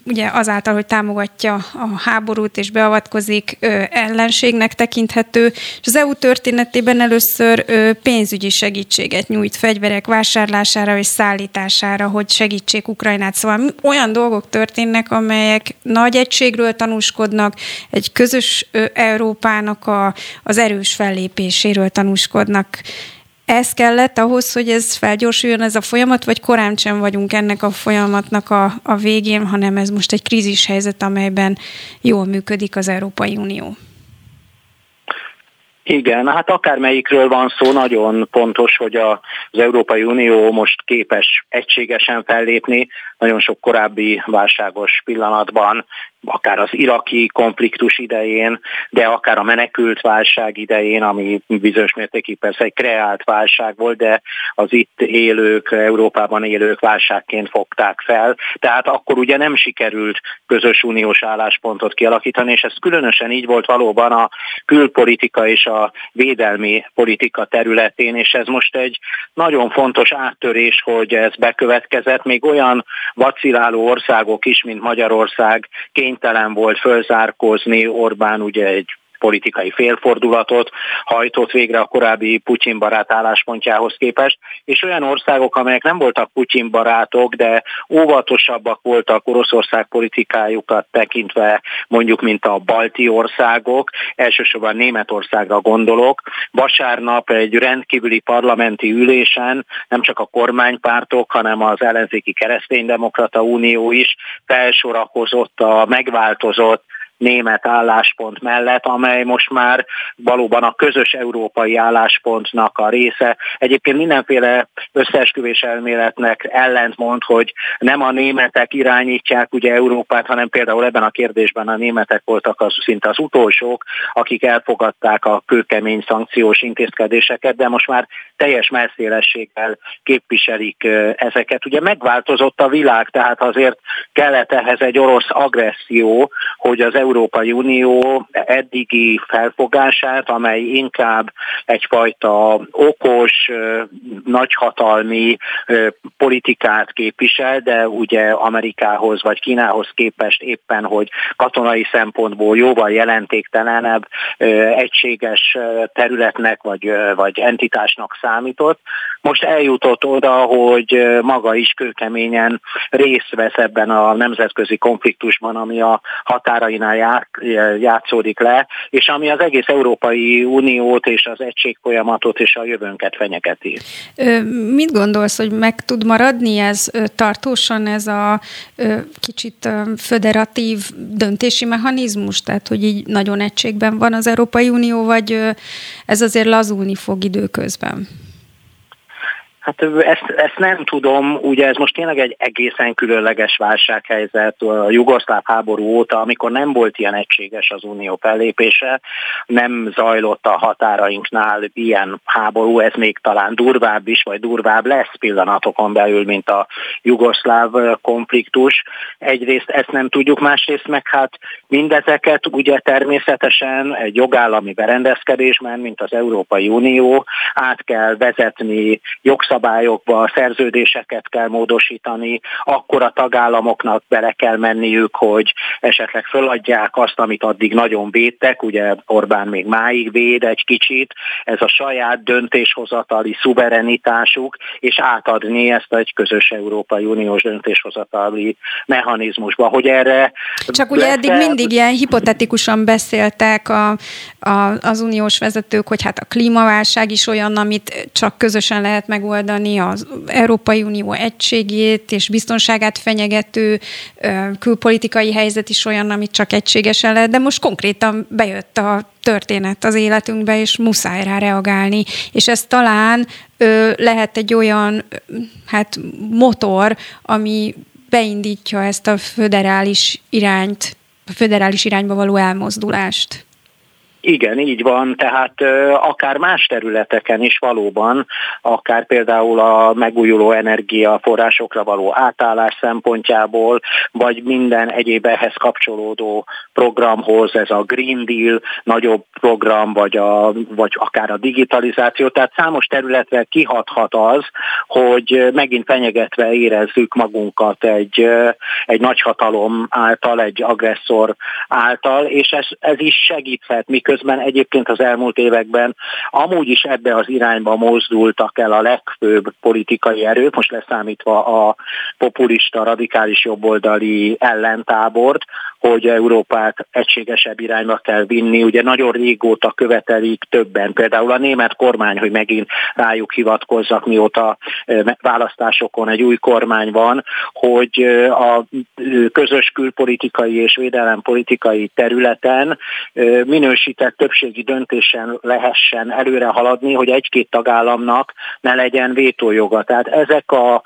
ugye azáltal, hogy támogatja a háborút és beavatkozik, ellenségnek tekinthető, és az EU történetében először pénzügyi segítséget nyújt fegyverek vásárlására és szállítására, hogy segítsék Ukrajnát. Szóval olyan dolgok történnek, amelyek nagy egységről tanúskodnak, egy közös Európának a, az erős fellép fellépéséről tanúskodnak. Ez kellett ahhoz, hogy ez felgyorsuljon ez a folyamat, vagy korán sem vagyunk ennek a folyamatnak a, a végén, hanem ez most egy krízis helyzet, amelyben jól működik az Európai Unió. Igen, hát akármelyikről van szó, nagyon pontos, hogy a, az Európai Unió most képes egységesen fellépni, nagyon sok korábbi válságos pillanatban akár az iraki konfliktus idején, de akár a menekült válság idején, ami bizonyos mértékig persze egy kreált válság volt, de az itt élők, Európában élők válságként fogták fel. Tehát akkor ugye nem sikerült közös uniós álláspontot kialakítani, és ez különösen így volt valóban a külpolitika és a védelmi politika területén, és ez most egy nagyon fontos áttörés, hogy ez bekövetkezett. Még olyan vaciláló országok is, mint Magyarország kénytelen volt fölzárkózni, Orbán ugye egy politikai félfordulatot hajtott végre a korábbi Putyin barát álláspontjához képest, és olyan országok, amelyek nem voltak Putyin barátok, de óvatosabbak voltak Oroszország politikájukat tekintve, mondjuk mint a balti országok, elsősorban Németországra gondolok. Vasárnap egy rendkívüli parlamenti ülésen nem csak a kormánypártok, hanem az ellenzéki kereszténydemokrata unió is felsorakozott a megváltozott német álláspont mellett, amely most már valóban a közös európai álláspontnak a része. Egyébként mindenféle összeesküvés elméletnek ellentmond, hogy nem a németek irányítják ugye Európát, hanem például ebben a kérdésben a németek voltak az szinte az utolsók, akik elfogadták a kőkemény szankciós intézkedéseket, de most már teljes messzélességgel képviselik ezeket. Ugye megváltozott a világ, tehát azért kellett ehhez egy orosz agresszió, hogy az Európai Unió eddigi felfogását, amely inkább egyfajta okos, nagyhatalmi politikát képvisel, de ugye Amerikához vagy Kínához képest éppen, hogy katonai szempontból jóval jelentéktelenebb egységes területnek vagy, vagy entitásnak számított. Most eljutott oda, hogy maga is kőkeményen részt vesz ebben a nemzetközi konfliktusban, ami a határainál játszódik le, és ami az egész Európai Uniót és az egység folyamatot és a jövőnket fenyegeti. Mit gondolsz, hogy meg tud maradni ez tartósan ez a kicsit föderatív döntési mechanizmus, tehát hogy így nagyon egységben van az Európai Unió, vagy ez azért lazulni fog időközben? Hát ezt, ezt nem tudom, ugye ez most tényleg egy egészen különleges válsághelyzet a jugoszláv háború óta, amikor nem volt ilyen egységes az unió fellépése, nem zajlott a határainknál ilyen háború, ez még talán durvább is, vagy durvább lesz pillanatokon belül, mint a jugoszláv konfliktus. Egyrészt ezt nem tudjuk, másrészt meg hát mindezeket ugye természetesen egy jogállami berendezkedésben, mint az Európai Unió, át kell vezetni jogszabályokat, jogszabályokba a szerződéseket kell módosítani, akkor a tagállamoknak bele kell menniük, hogy esetleg föladják azt, amit addig nagyon védtek, ugye Orbán még máig véd egy kicsit, ez a saját döntéshozatali szuverenitásuk, és átadni ezt egy közös Európai Uniós döntéshozatali mechanizmusba, hogy erre... Csak ugye eddig mindig ilyen hipotetikusan beszéltek a, a, az uniós vezetők, hogy hát a klímaválság is olyan, amit csak közösen lehet megoldani, megoldani az Európai Unió egységét és biztonságát fenyegető külpolitikai helyzet is olyan, amit csak egységesen lehet, de most konkrétan bejött a történet az életünkbe, és muszáj rá reagálni. És ez talán ö, lehet egy olyan hát motor, ami beindítja ezt a föderális irányt, a föderális irányba való elmozdulást. Igen, így van, tehát akár más területeken is valóban, akár például a megújuló energiaforrásokra való átállás szempontjából, vagy minden egyéb ehhez kapcsolódó programhoz, ez a Green Deal nagyobb program, vagy, a, vagy akár a digitalizáció, tehát számos területre kihathat az, hogy megint fenyegetve érezzük magunkat egy, egy nagyhatalom által, egy agresszor által, és ez, ez is segíthet, miközben miközben egyébként az elmúlt években amúgy is ebbe az irányba mozdultak el a legfőbb politikai erők, most leszámítva a populista, radikális jobboldali ellentábort, hogy Európát egységesebb irányba kell vinni. Ugye nagyon régóta követelik többen, például a német kormány, hogy megint rájuk hivatkozzak, mióta választásokon egy új kormány van, hogy a közös külpolitikai és védelempolitikai területen minősített többségi döntésen lehessen előre haladni, hogy egy-két tagállamnak ne legyen vétójoga. Tehát ezek a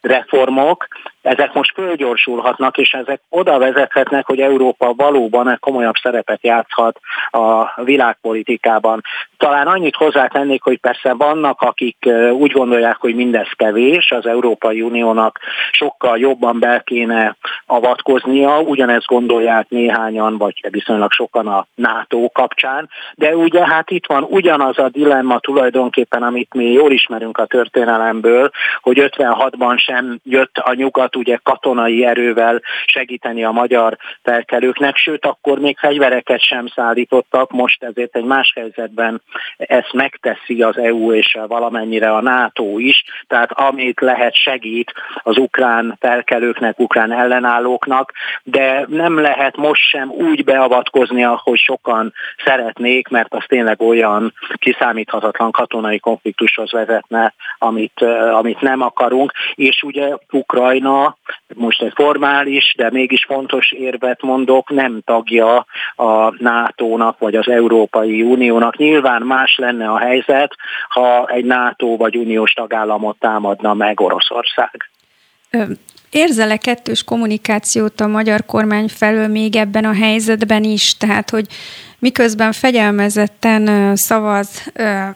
reformok, ezek most fölgyorsulhatnak, és ezek oda vezethetnek, hogy Európa valóban egy komolyabb szerepet játszhat a világpolitikában. Talán annyit hozzátennék, hogy persze vannak, akik úgy gondolják, hogy mindez kevés, az Európai Uniónak sokkal jobban be kéne avatkoznia, ugyanezt gondolják néhányan, vagy viszonylag sokan a NATO kapcsán, de ugye hát itt van ugyanaz a dilemma tulajdonképpen, amit mi jól ismerünk a történelemből, hogy 56-ban sem jött a nyugat ugye katonai erővel segíteni a magyar felkelőknek, sőt akkor még fegyvereket sem szállítottak, most ezért egy más helyzetben ezt megteszi az EU és valamennyire a NATO is, tehát amit lehet segít az ukrán felkelőknek, ukrán ellenállóknak, de nem lehet most sem úgy beavatkozni, ahogy sokan szeretnék, mert az tényleg olyan kiszámíthatatlan katonai konfliktushoz vezetne, amit, amit nem akarunk, és ugye Ukrajna Most egy formális, de mégis fontos érvet mondok, nem tagja a NATO-nak vagy az Európai Uniónak. Nyilván más lenne a helyzet, ha egy NATO vagy uniós tagállamot támadna meg Oroszország. Érzel-e kettős kommunikációt a magyar kormány felől még ebben a helyzetben is? Tehát, hogy miközben fegyelmezetten szavaz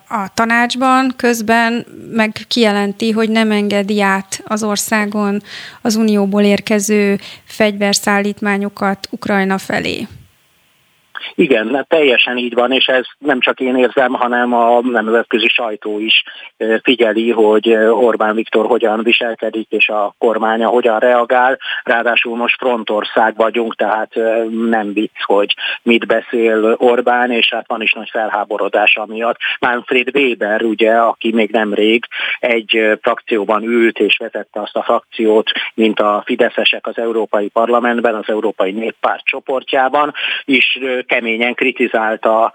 a tanácsban, közben meg kijelenti, hogy nem engedi át az országon az unióból érkező fegyverszállítmányokat Ukrajna felé. Igen, teljesen így van, és ez nem csak én érzem, hanem a nemzetközi sajtó is figyeli, hogy Orbán Viktor hogyan viselkedik, és a kormánya hogyan reagál. Ráadásul most frontország vagyunk, tehát nem vicc, hogy mit beszél Orbán, és hát van is nagy felháborodás miatt. Manfred Weber, ugye, aki még nemrég egy frakcióban ült és vezette azt a frakciót, mint a fideszesek az Európai Parlamentben, az Európai Néppárt csoportjában, is keményen kritizálta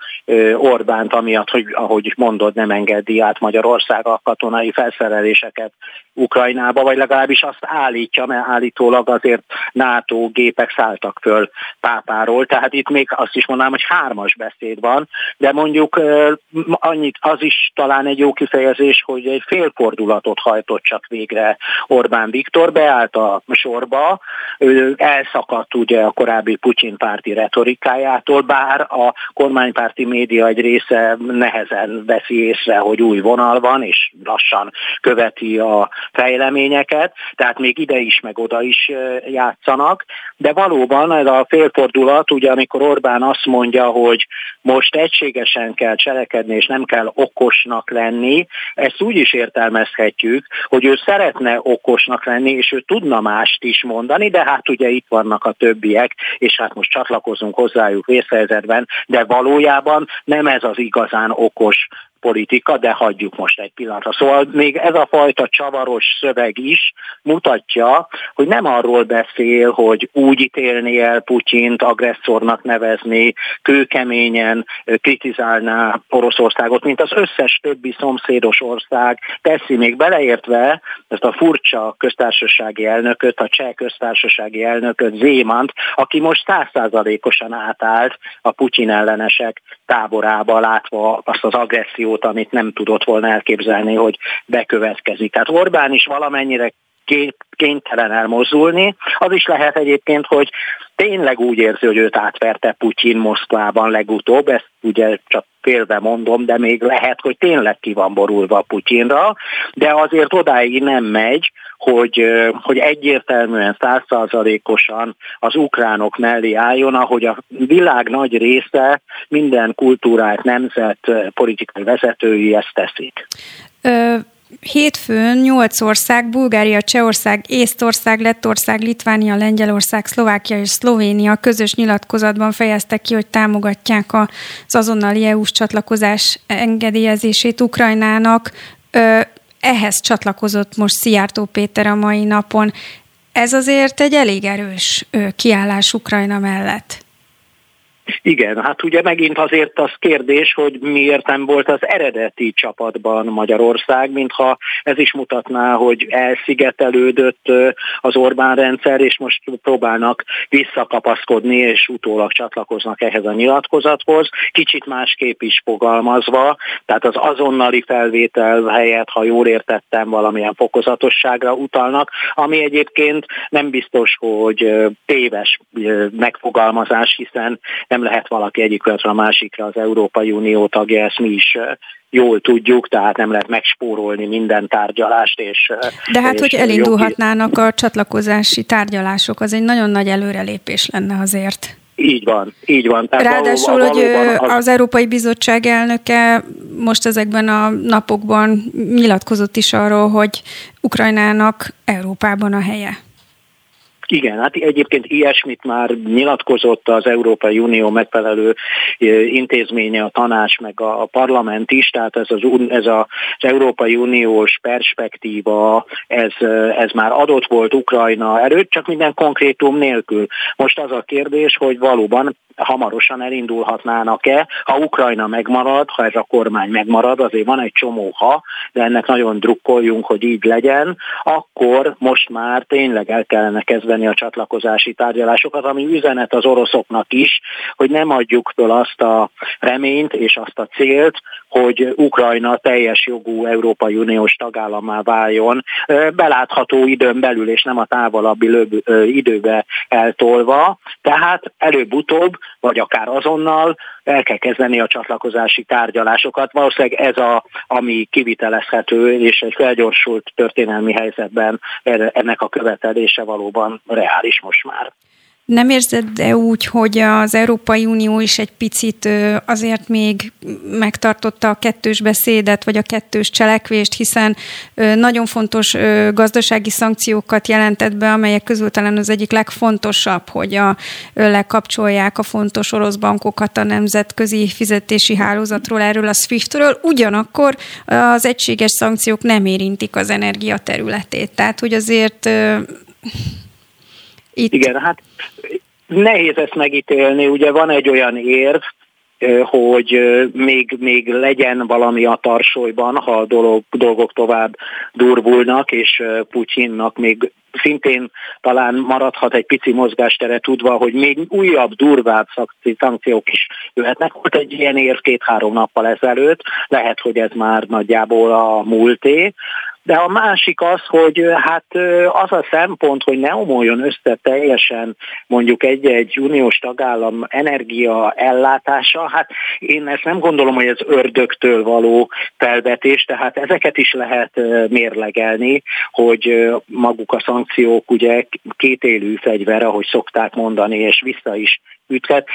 Orbánt, amiatt, hogy ahogy mondod, nem engedi át Magyarország a katonai felszereléseket Ukrajnába, vagy legalábbis azt állítja, mert állítólag azért NATO gépek szálltak föl pápáról, tehát itt még azt is mondanám, hogy hármas beszéd van, de mondjuk annyit, az is talán egy jó kifejezés, hogy egy félfordulatot hajtott csak végre Orbán Viktor, beállt a sorba, elszakadt ugye a korábbi Putyin párti retorikájától, bár a kormánypárti média egy része nehezen veszi észre, hogy új vonal van, és lassan követi a fejleményeket, tehát még ide is, meg oda is játszanak, de valóban ez a félfordulat, ugye amikor Orbán azt mondja, hogy most egységesen kell cselekedni, és nem kell okosnak lenni, ezt úgy is értelmezhetjük, hogy ő szeretne okosnak lenni, és ő tudna mást is mondani, de hát ugye itt vannak a többiek, és hát most csatlakozunk hozzájuk vészhelyzetben, de valójában nem ez az igazán okos politika, de hagyjuk most egy pillanatra. Szóval még ez a fajta csavaros szöveg is mutatja, hogy nem arról beszél, hogy úgy ítélni el Putyint, agresszornak nevezni, kőkeményen kritizálná Oroszországot, mint az összes többi szomszédos ország teszi, még beleértve ezt a furcsa köztársasági elnököt, a cseh köztársasági elnököt, Zémant, aki most százszázalékosan átállt a Putyin ellenesek táborába, látva azt az agressziót, amit nem tudott volna elképzelni, hogy bekövetkezik. Tehát Orbán is valamennyire kénytelen elmozdulni. Az is lehet egyébként, hogy tényleg úgy érzi, hogy őt átverte Putyin Moszkvában legutóbb, ezt ugye csak félve mondom, de még lehet, hogy tényleg ki van borulva Putyinra, de azért odáig nem megy, hogy, hogy egyértelműen százszázalékosan az ukránok mellé álljon, ahogy a világ nagy része, minden kultúrát, nemzet, politikai vezetői ezt teszik. Ö- Hétfőn nyolc ország, Bulgária, Csehország, Észtország, Lettország, Litvánia, Lengyelország, Szlovákia és Szlovénia közös nyilatkozatban fejeztek ki, hogy támogatják az azonnali EU-s csatlakozás engedélyezését Ukrajnának. Ehhez csatlakozott most Szijjártó Péter a mai napon. Ez azért egy elég erős kiállás Ukrajna mellett. Igen, hát ugye megint azért az kérdés, hogy miért nem volt az eredeti csapatban Magyarország, mintha ez is mutatná, hogy elszigetelődött az Orbán rendszer, és most próbálnak visszakapaszkodni, és utólag csatlakoznak ehhez a nyilatkozathoz. Kicsit másképp is fogalmazva, tehát az azonnali felvétel helyett, ha jól értettem, valamilyen fokozatosságra utalnak, ami egyébként nem biztos, hogy téves megfogalmazás, hiszen nem lehet valaki egyik a másikra az Európai Unió tagja, ezt mi is jól tudjuk, tehát nem lehet megspórolni minden tárgyalást. És, De hát, és hogy elindulhatnának a csatlakozási tárgyalások, az egy nagyon nagy előrelépés lenne azért. Így van, így van. Tehát Ráadásul, valóban, hogy az... az Európai Bizottság elnöke most ezekben a napokban nyilatkozott is arról, hogy Ukrajnának Európában a helye. Igen, hát egyébként ilyesmit már nyilatkozott az Európai Unió megfelelő intézménye, a tanács, meg a parlament is, tehát ez az, ez az Európai Uniós perspektíva, ez, ez már adott volt Ukrajna erőt, csak minden konkrétum nélkül. Most az a kérdés, hogy valóban hamarosan elindulhatnának-e, ha Ukrajna megmarad, ha ez a kormány megmarad, azért van egy csomó ha, de ennek nagyon drukkoljunk, hogy így legyen, akkor most már tényleg el kellene kezdeni a csatlakozási tárgyalásokat, ami üzenet az oroszoknak is, hogy nem adjuk föl azt a reményt és azt a célt, hogy Ukrajna teljes jogú Európai Uniós tagállamá váljon, belátható időn belül, és nem a távolabbi időbe eltolva. Tehát előbb-utóbb, vagy akár azonnal el kell kezdeni a csatlakozási tárgyalásokat. Valószínűleg ez a, ami kivitelezhető, és egy felgyorsult történelmi helyzetben ennek a követelése valóban reális most már. Nem érzed-e úgy, hogy az Európai Unió is egy picit azért még megtartotta a kettős beszédet, vagy a kettős cselekvést, hiszen nagyon fontos gazdasági szankciókat jelentett be, amelyek közül talán az egyik legfontosabb, hogy a, lekapcsolják a fontos orosz bankokat a nemzetközi fizetési hálózatról, erről a SWIFT-ről, ugyanakkor az egységes szankciók nem érintik az energia területét. Tehát, hogy azért itt... Igen, hát nehéz ezt megítélni, ugye van egy olyan érv, hogy még, még legyen valami a tarsolyban, ha a dolog, dolgok tovább durvulnak, és Putyinnak még szintén talán maradhat egy pici mozgástere tudva, hogy még újabb, durvább szankciók is jöhetnek. Volt egy ilyen ér két-három nappal ezelőtt, lehet, hogy ez már nagyjából a múlté, de a másik az, hogy hát az a szempont, hogy ne omoljon össze teljesen mondjuk egy-egy uniós tagállam energia ellátása, hát én ezt nem gondolom, hogy ez ördögtől való felvetés, tehát ezeket is lehet mérlegelni, hogy maguk a szankciók ugye kétélű fegyver, ahogy szokták mondani, és vissza is üthet.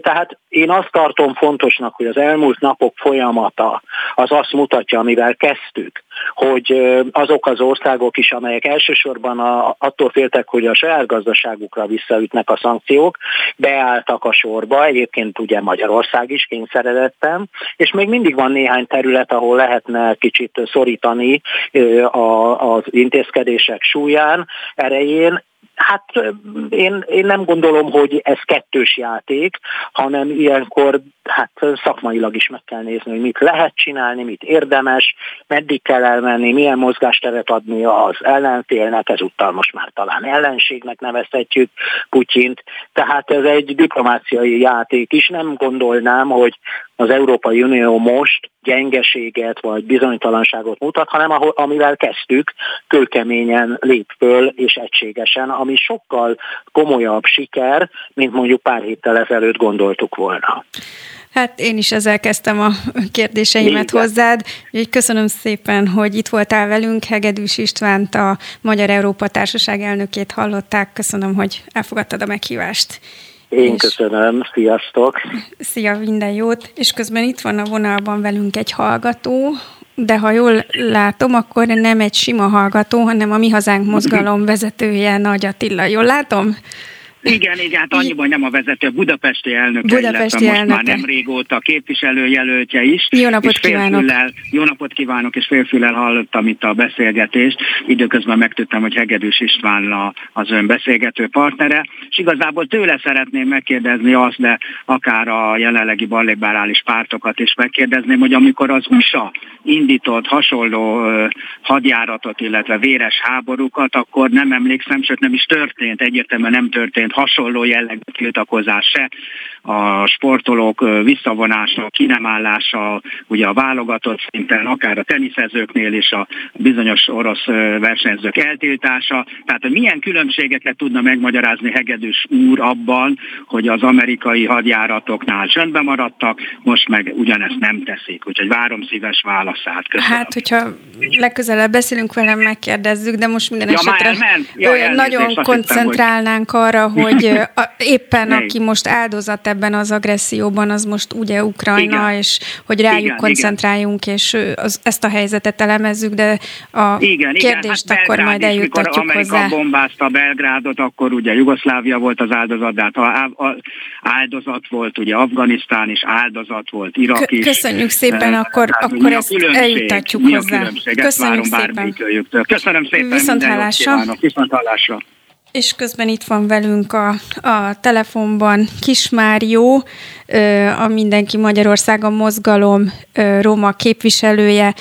Tehát én azt tartom fontosnak, hogy az elmúlt napok folyamata az azt mutatja, amivel kezdtük, hogy azok az országok is, amelyek elsősorban a, attól féltek, hogy a saját gazdaságukra visszaütnek a szankciók, beálltak a sorba, egyébként ugye Magyarország is kényszeredettem, és még mindig van néhány terület, ahol lehetne kicsit szorítani az intézkedések súlyán, erején, Hát én, én nem gondolom, hogy ez kettős játék, hanem ilyenkor hát szakmailag is meg kell nézni, hogy mit lehet csinálni, mit érdemes, meddig kell elmenni, milyen mozgásteret adni az ellenfélnek, ezúttal most már talán ellenségnek nevezhetjük Putyint. Tehát ez egy diplomáciai játék is. Nem gondolnám, hogy az Európai Unió most gyengeséget vagy bizonytalanságot mutat, hanem ahol, amivel kezdtük, kőkeményen lép föl és egységesen, ami sokkal komolyabb siker, mint mondjuk pár héttel ezelőtt gondoltuk volna. Hát én is ezzel kezdtem a kérdéseimet Igen. hozzád. Úgyhogy köszönöm szépen, hogy itt voltál velünk. Hegedűs Istvánt, a Magyar Európa Társaság elnökét hallották. Köszönöm, hogy elfogadtad a meghívást. Én és köszönöm, sziasztok! Szia, minden jót! És közben itt van a vonalban velünk egy hallgató, de ha jól látom, akkor nem egy sima hallgató, hanem a Mi Hazánk mozgalom vezetője Nagy Attila. Jól látom? Igen, igen, hát annyiban nem a vezető, budapesti elnöke, budapesti illetve most elnöke. már nem régóta képviselőjelöltje is. Jó napot és kívánok! Jó napot kívánok, és félfülel hallottam itt a beszélgetést. Időközben megtudtam, hogy Hegedűs István az ön beszélgető partnere, és igazából tőle szeretném megkérdezni azt, de akár a jelenlegi ballégbárális pártokat is megkérdezném, hogy amikor az USA indított hasonló hadjáratot, illetve véres háborúkat, akkor nem emlékszem, sőt nem is történt, egyértelműen nem történt hasonló jellegű tiltakozás se, a sportolók visszavonása, kinemállása, ugye a válogatott szinten, akár a teniszezőknél is a bizonyos orosz versenyzők eltiltása. Tehát hogy milyen különbségeket tudna megmagyarázni Hegedűs úr abban, hogy az amerikai hadjáratoknál csöndbe maradtak, most meg ugyanezt nem teszik. Úgyhogy várom szíves válaszát. Köszönöm. Hát, hogyha legközelebb beszélünk velem, megkérdezzük, de most minden ja, esetre. Ja, nagyon koncentrálnánk arra, hogy a, éppen aki most áldozat ebben az agresszióban, az most ugye Ukrajna, igen. és hogy rájuk igen, koncentráljunk, igen. és az, ezt a helyzetet elemezzük, de a igen, kérdést igen, hát akkor majd eljuttatjuk hozzá. Amerika bombázta Belgrádot, akkor ugye Jugoszlávia volt az áldozat, de hát a, a, áldozat volt ugye Afganisztán is, áldozat volt Irak is. Köszönjük szépen, uh, akkor, hát, akkor ezt eljuttatjuk mi hozzá. Köszönjük szépen. Köszönöm szépen. Viszont hallásra. Viszont hallásra. És közben itt van velünk a, a telefonban Kismárió, a Mindenki Magyarországon mozgalom Róma képviselője.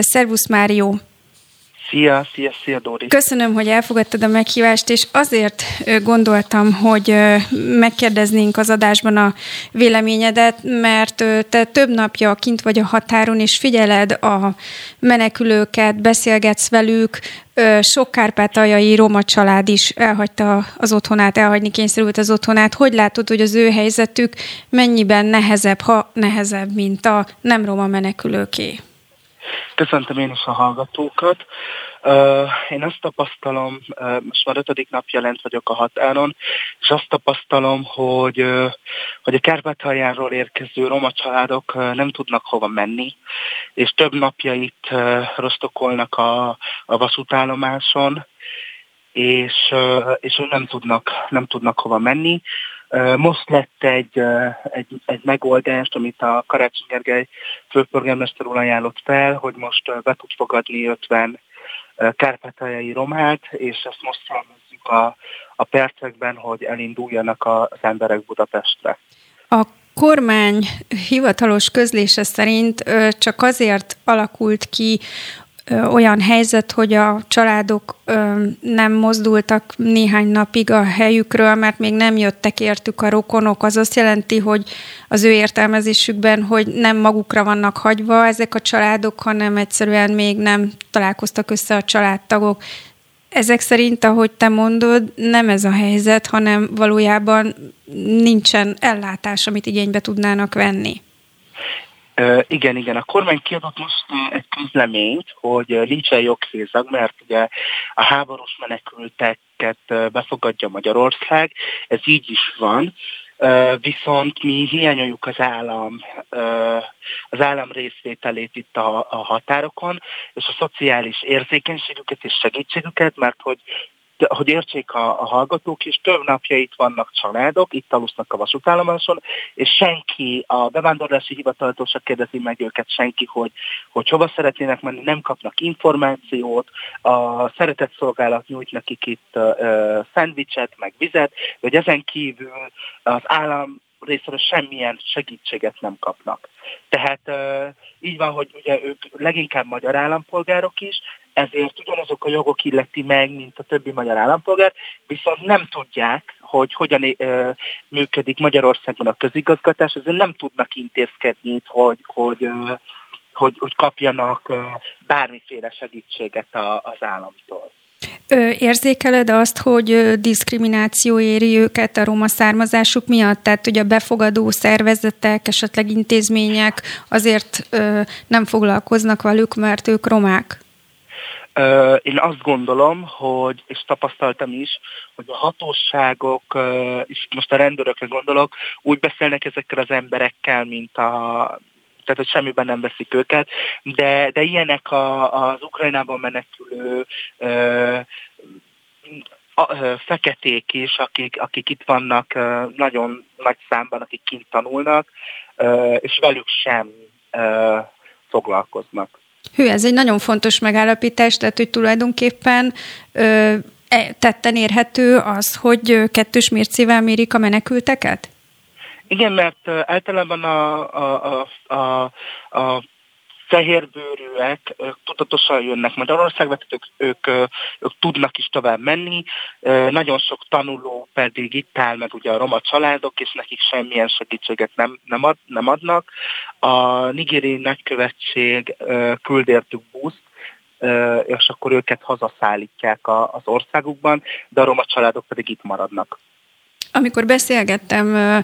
Szervusz Márió! Szia, szia, szia Dóri! Köszönöm, hogy elfogadtad a meghívást, és azért gondoltam, hogy megkérdeznénk az adásban a véleményedet, mert te több napja kint vagy a határon, és figyeled a menekülőket, beszélgetsz velük, sok kárpátaljai roma család is elhagyta az otthonát, elhagyni kényszerült az otthonát. Hogy látod, hogy az ő helyzetük mennyiben nehezebb, ha nehezebb, mint a nem roma menekülőké? Köszöntöm én is a hallgatókat. Én azt tapasztalom, most már ötödik napja lent vagyok a határon, és azt tapasztalom, hogy, hogy a Kárpátaljáról érkező roma családok nem tudnak hova menni, és több napja itt rostokolnak a, a vasútállomáson, és, és nem tudnak, nem tudnak hova menni. Most lett egy, egy, egy megoldást, amit a Karácsony Gergely főpolgármester úr ajánlott fel, hogy most be tud fogadni 50 kárpátaljai romát, és ezt most számozzuk a, a percekben, hogy elinduljanak az emberek Budapestre. A kormány hivatalos közlése szerint csak azért alakult ki olyan helyzet, hogy a családok nem mozdultak néhány napig a helyükről, mert még nem jöttek értük a rokonok. Az azt jelenti, hogy az ő értelmezésükben, hogy nem magukra vannak hagyva ezek a családok, hanem egyszerűen még nem találkoztak össze a családtagok. Ezek szerint, ahogy te mondod, nem ez a helyzet, hanem valójában nincsen ellátás, amit igénybe tudnának venni. Igen, igen. A kormány kiadott most egy közleményt, hogy nincsen joghézag, mert ugye a háborús menekülteket befogadja Magyarország, ez így is van, viszont mi hiányoljuk az állam, az állam részvételét itt a, a határokon, és a szociális érzékenységüket és segítségüket, mert hogy hogy értsék a, a hallgatók is, több napja itt vannak családok, itt alusznak a vasútállomáson, és senki, a bevándorlási hivataltól se kérdezi meg őket senki, hogy, hogy hova szeretnének menni, nem kapnak információt, a szeretett szolgálat nyújt nekik itt uh, szendvicset, meg vizet, hogy ezen kívül az állam részéről semmilyen segítséget nem kapnak. Tehát uh, így van, hogy ugye ők leginkább magyar állampolgárok is, ezért ugyanazok a jogok illeti meg, mint a többi magyar állampolgár, viszont nem tudják, hogy hogyan ö, működik Magyarországon a közigazgatás, ezért nem tudnak intézkedni, hogy, hogy, ö, hogy, hogy kapjanak ö, bármiféle segítséget a, az államtól. Érzékeled azt, hogy diszkrimináció éri őket a roma származásuk miatt? Tehát, hogy a befogadó szervezetek, esetleg intézmények azért nem foglalkoznak velük, mert ők romák? Én azt gondolom, hogy, és tapasztaltam is, hogy a hatóságok, és most a rendőrökre gondolok, úgy beszélnek ezekkel az emberekkel, mint a tehát hogy semmiben nem veszik őket, de, de ilyenek a, az Ukrajnában menekülő ö, a, ö, feketék is, akik, akik itt vannak ö, nagyon nagy számban, akik kint tanulnak, ö, és velük sem ö, foglalkoznak. Hű, ez egy nagyon fontos megállapítás, tehát hogy tulajdonképpen ö, e, tetten érhető az, hogy kettős mércével mérik a menekülteket? Igen, mert általában a, a, a, a, a fehérbőrűek tudatosan jönnek Magyarországba, tehát ők, ők, ők tudnak is tovább menni. Nagyon sok tanuló pedig itt áll meg ugye a roma családok, és nekik semmilyen segítséget nem, nem, ad, nem adnak. A nigéri nagykövetség küld értük buszt, és akkor őket hazaszállítják az országukban, de a roma családok pedig itt maradnak. Amikor beszélgettem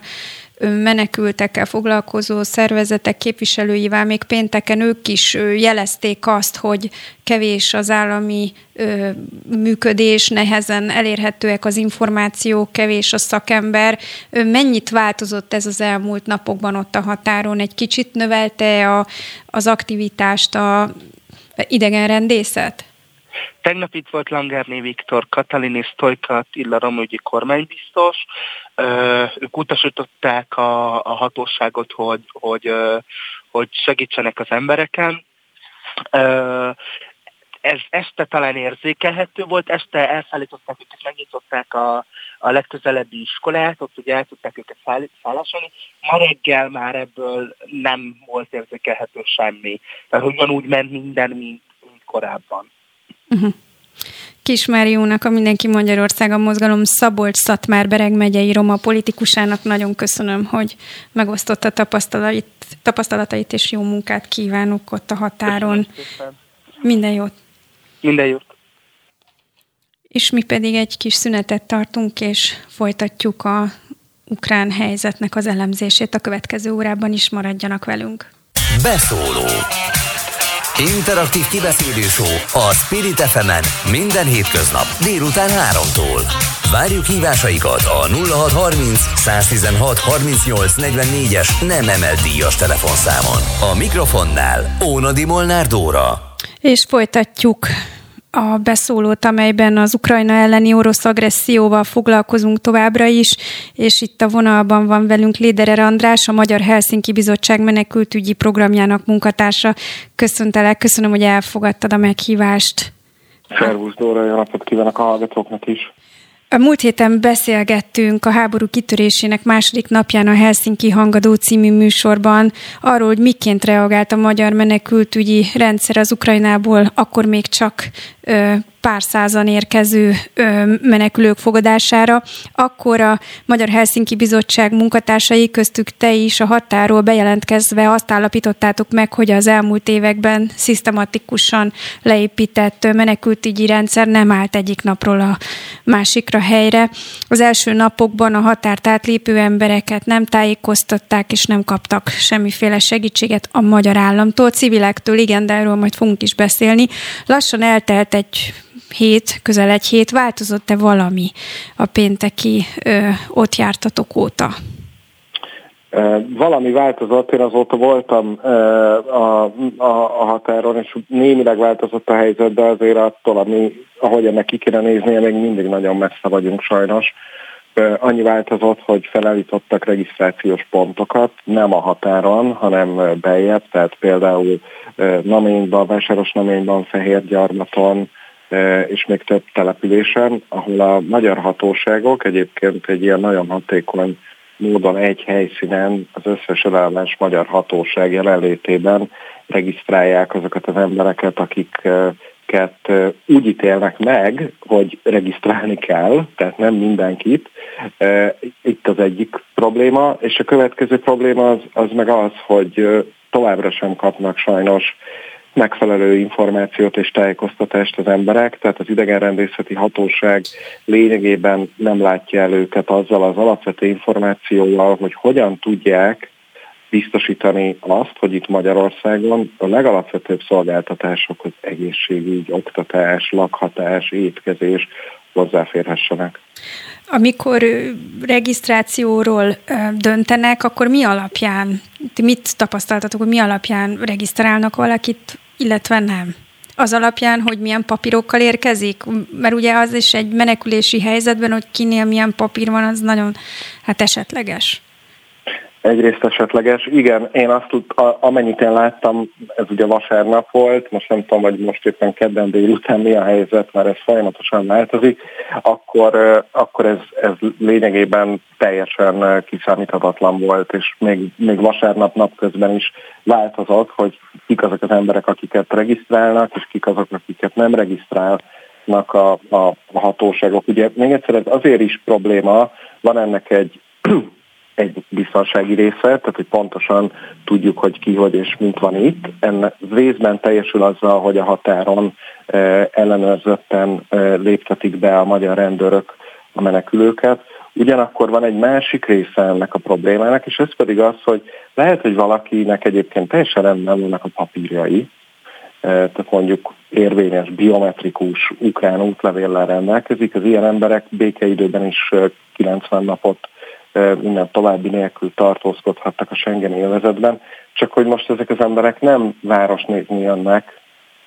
menekültekkel foglalkozó szervezetek képviselőivel még pénteken ők is jelezték azt, hogy kevés az állami működés, nehezen elérhetőek az információk, kevés a szakember. Mennyit változott ez az elmúlt napokban ott a határon? Egy kicsit növelte a, az aktivitást a idegenrendészet? Tegnap itt volt Langerné Viktor, Katalin Sztojka Attila Romügyi kormánybiztos. Ők utasították a, a hatóságot, hogy, hogy, hogy segítsenek az embereken. Ez este talán érzékelhető volt, este elszállították őket, megnyitották a, a legközelebbi iskolát, ott ugye el tudták őket szállásolni. Ma reggel már ebből nem volt érzékelhető semmi. Tehát ugyanúgy ment minden, mint, mint korábban. Uh-huh. Kismáriónak, a Mindenki Magyarország a mozgalom Szabolcs-Szatmár Bereg megyei roma politikusának nagyon köszönöm, hogy megosztotta tapasztalatait, tapasztalatait és jó munkát kívánok ott a határon. Minden jót! Minden jót! És mi pedig egy kis szünetet tartunk, és folytatjuk a ukrán helyzetnek az elemzését a következő órában is maradjanak velünk. Beszóló Interaktív kibeszélő a Spirit fm minden hétköznap délután 3-tól. Várjuk hívásaikat a 0630 116 38 44-es nem emelt díjas telefonszámon. A mikrofonnál Ónadi Molnár Dóra. És folytatjuk a beszólót, amelyben az Ukrajna elleni orosz agresszióval foglalkozunk továbbra is, és itt a vonalban van velünk Léderer András, a Magyar Helsinki Bizottság menekültügyi programjának munkatársa. Köszöntelek, köszönöm, hogy elfogadtad a meghívást. Szervusz Dóra, jó napot kívánok a hallgatóknak is. A múlt héten beszélgettünk a háború kitörésének második napján a Helsinki Hangadó című műsorban arról, hogy miként reagált a magyar menekültügyi rendszer az Ukrajnából, akkor még csak ö, pár százan érkező menekülők fogadására. Akkor a Magyar Helsinki Bizottság munkatársai köztük te is a határól bejelentkezve azt állapítottátok meg, hogy az elmúlt években szisztematikusan leépített menekültügyi rendszer nem állt egyik napról a másikra helyre. Az első napokban a határt átlépő embereket nem tájékoztatták, és nem kaptak semmiféle segítséget a magyar államtól, civilektől, igen, de erről majd fogunk is beszélni. Lassan eltelt egy hét, közel egy hét, változott-e valami a pénteki ö, ott jártatok óta? Valami változott, én azóta voltam a, a, a határon, és némileg változott a helyzet, de azért attól, ami, ahogy ennek ki kéne néznie, még mindig nagyon messze vagyunk sajnos. Annyi változott, hogy felállítottak regisztrációs pontokat, nem a határon, hanem bejebb, tehát például Naményban, Vásáros Naményban, Fehérgyarmaton, és még több településen, ahol a magyar hatóságok egyébként egy ilyen nagyon hatékony módon egy helyszínen az összes elállás magyar hatóság jelenlétében regisztrálják azokat az embereket, akiket úgy ítélnek meg, hogy regisztrálni kell, tehát nem mindenkit. Itt az egyik probléma, és a következő probléma az, az meg az, hogy továbbra sem kapnak sajnos megfelelő információt és tájékoztatást az emberek, tehát az idegenrendészeti hatóság lényegében nem látja el őket azzal az alapvető információval, hogy hogyan tudják biztosítani azt, hogy itt Magyarországon a legalapvetőbb szolgáltatások, az egészségügy, oktatás, lakhatás, étkezés hozzáférhessenek. Amikor regisztrációról döntenek, akkor mi alapján, mit tapasztaltatok, hogy mi alapján regisztrálnak valakit, illetve nem? Az alapján, hogy milyen papírokkal érkezik? Mert ugye az is egy menekülési helyzetben, hogy kinél milyen papír van, az nagyon hát esetleges. Egyrészt esetleges. Igen, én azt tud, amennyit én láttam, ez ugye vasárnap volt, most nem tudom, hogy most éppen kedden délután mi a helyzet, mert ez folyamatosan változik, akkor, akkor ez, ez lényegében teljesen kiszámíthatatlan volt, és még, még vasárnap napközben is változott, hogy kik azok az emberek, akiket regisztrálnak, és kik azok, akiket nem regisztrálnak a, a, a hatóságok. Ugye még egyszer ez azért is probléma, van ennek egy egy biztonsági része, tehát hogy pontosan tudjuk, hogy ki, hogy és mint van itt. Ennek részben teljesül azzal, hogy a határon ellenőrzötten léptetik be a magyar rendőrök a menekülőket. Ugyanakkor van egy másik része ennek a problémának, és ez pedig az, hogy lehet, hogy valakinek egyébként teljesen rendben vannak a papírjai, tehát mondjuk érvényes, biometrikus ukrán útlevéllel rendelkezik, az ilyen emberek békeidőben is 90 napot minden további nélkül tartózkodhattak a Schengen élvezetben, csak hogy most ezek az emberek nem városnézni jönnek,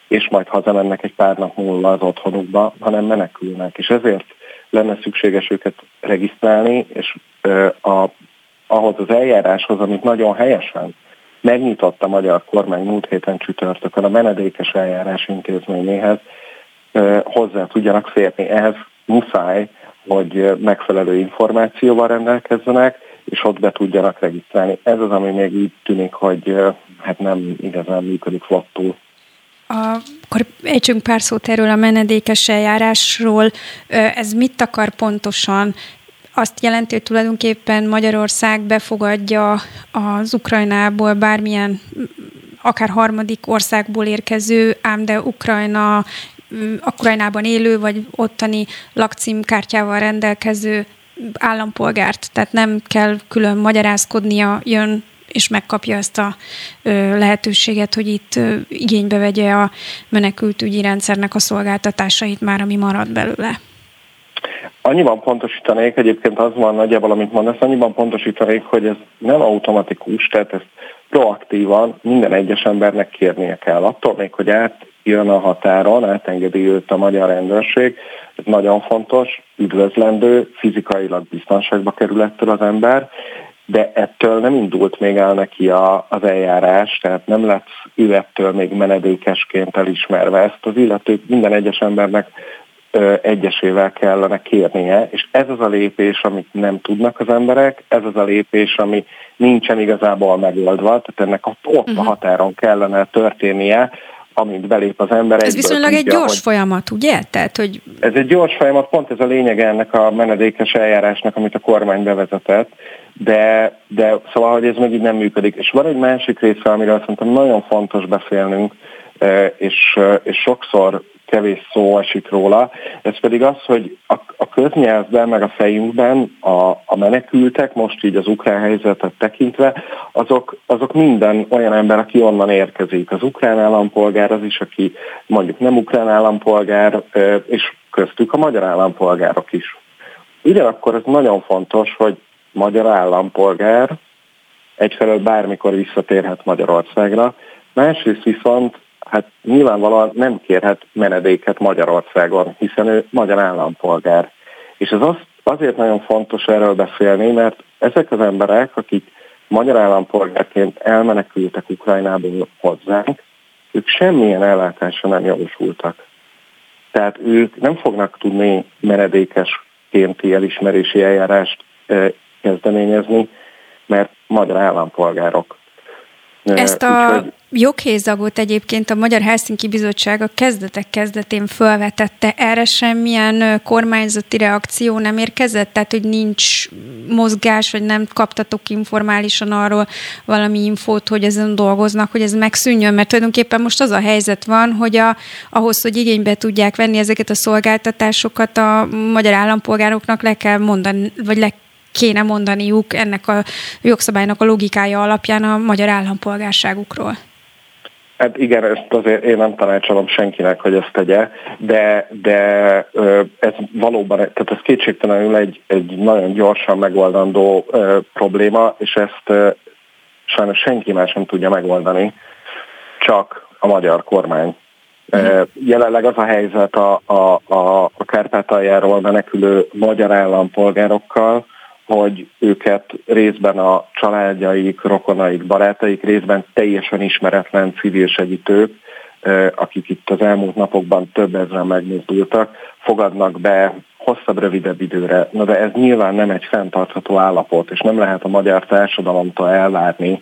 és majd hazamennek egy pár nap múlva az otthonukba, hanem menekülnek. És ezért lenne szükséges őket regisztrálni, és a, ahhoz az eljáráshoz, amit nagyon helyesen megnyitott a magyar kormány múlt héten csütörtökön a menedékes eljárás intézményéhez, hozzá tudjanak férni. Ehhez muszáj, hogy megfelelő információval rendelkezzenek, és ott be tudjanak regisztrálni. Ez az, ami még így tűnik, hogy hát nem igazán működik flottul. Akkor ejtsünk pár szót erről a menedékes eljárásról. Ez mit akar pontosan? Azt jelenti, hogy tulajdonképpen Magyarország befogadja az Ukrajnából bármilyen akár harmadik országból érkező, ám de Ukrajna, Ukrajnában élő vagy ottani lakcímkártyával rendelkező állampolgárt, tehát nem kell külön magyarázkodnia, jön és megkapja ezt a lehetőséget, hogy itt igénybe vegye a menekültügyi rendszernek a szolgáltatásait már, ami marad belőle. Annyiban pontosítanék, egyébként az van nagyjából, amit mondasz, annyiban pontosítanék, hogy ez nem automatikus, tehát ezt proaktívan minden egyes embernek kérnie kell. Attól még, hogy átjön a határon, átengedi őt a magyar rendőrség, ez nagyon fontos, üdvözlendő, fizikailag biztonságba kerül ettől az ember, de ettől nem indult még el neki a, az eljárás, tehát nem lett ő ettől még menedékesként elismerve. Ezt az illető minden egyes embernek ö, egyesével kellene kérnie, és ez az a lépés, amit nem tudnak az emberek, ez az a lépés, ami nincsen igazából megoldva, tehát ennek ott, ott a mhm. határon kellene történnie, amint belép az ember. Ez viszonylag tudja, egy gyors hogy folyamat, ugye? Tehát, hogy... Ez egy gyors folyamat, pont ez a lényeg ennek a menedékes eljárásnak, amit a kormány bevezetett, de, de szóval, hogy ez meg így nem működik. És van egy másik része, amiről szerintem nagyon fontos beszélnünk, eh, és, eh, és sokszor kevés szó esik róla, ez pedig az, hogy a, a köznyelvben, meg a fejünkben a, a menekültek, most így az ukrán helyzetet tekintve, azok, azok minden olyan ember, aki onnan érkezik. Az ukrán állampolgár az is, aki mondjuk nem ukrán állampolgár, és köztük a magyar állampolgárok is. Ugyanakkor ez nagyon fontos, hogy magyar állampolgár egyfelől bármikor visszatérhet Magyarországra, másrészt viszont hát nyilvánvalóan nem kérhet menedéket Magyarországon, hiszen ő magyar állampolgár. És ez az, azért nagyon fontos erről beszélni, mert ezek az emberek, akik magyar állampolgárként elmenekültek Ukrajnából hozzánk, ők semmilyen ellátásra nem jogosultak. Tehát ők nem fognak tudni menedékeskénti elismerési eljárást kezdeményezni, mert magyar állampolgárok. Ezt a Úgyhogy... joghézagot egyébként a Magyar Helsinki Bizottság a kezdetek kezdetén felvetette. Erre semmilyen kormányzati reakció nem érkezett? Tehát, hogy nincs mozgás, vagy nem kaptatok informálisan arról valami infót, hogy ezen dolgoznak, hogy ez megszűnjön? Mert tulajdonképpen most az a helyzet van, hogy a, ahhoz, hogy igénybe tudják venni ezeket a szolgáltatásokat, a magyar állampolgároknak le kell mondani, vagy le kéne mondaniuk ennek a jogszabálynak a logikája alapján a magyar állampolgárságukról? Hát igen, ezt azért én nem tanácsolom senkinek, hogy ezt tegye, de, de ez valóban, tehát ez kétségtelenül egy, egy nagyon gyorsan megoldandó probléma, és ezt sajnos senki más nem tudja megoldani, csak a magyar kormány. Mm. Jelenleg az a helyzet a, a, a, a Kárpátaljáról menekülő magyar állampolgárokkal, hogy őket részben a családjaik, rokonaik, barátaik, részben teljesen ismeretlen civil segítők, akik itt az elmúlt napokban több ezeren megmozdultak, fogadnak be hosszabb, rövidebb időre. Na de ez nyilván nem egy fenntartható állapot, és nem lehet a magyar társadalomtól elvárni,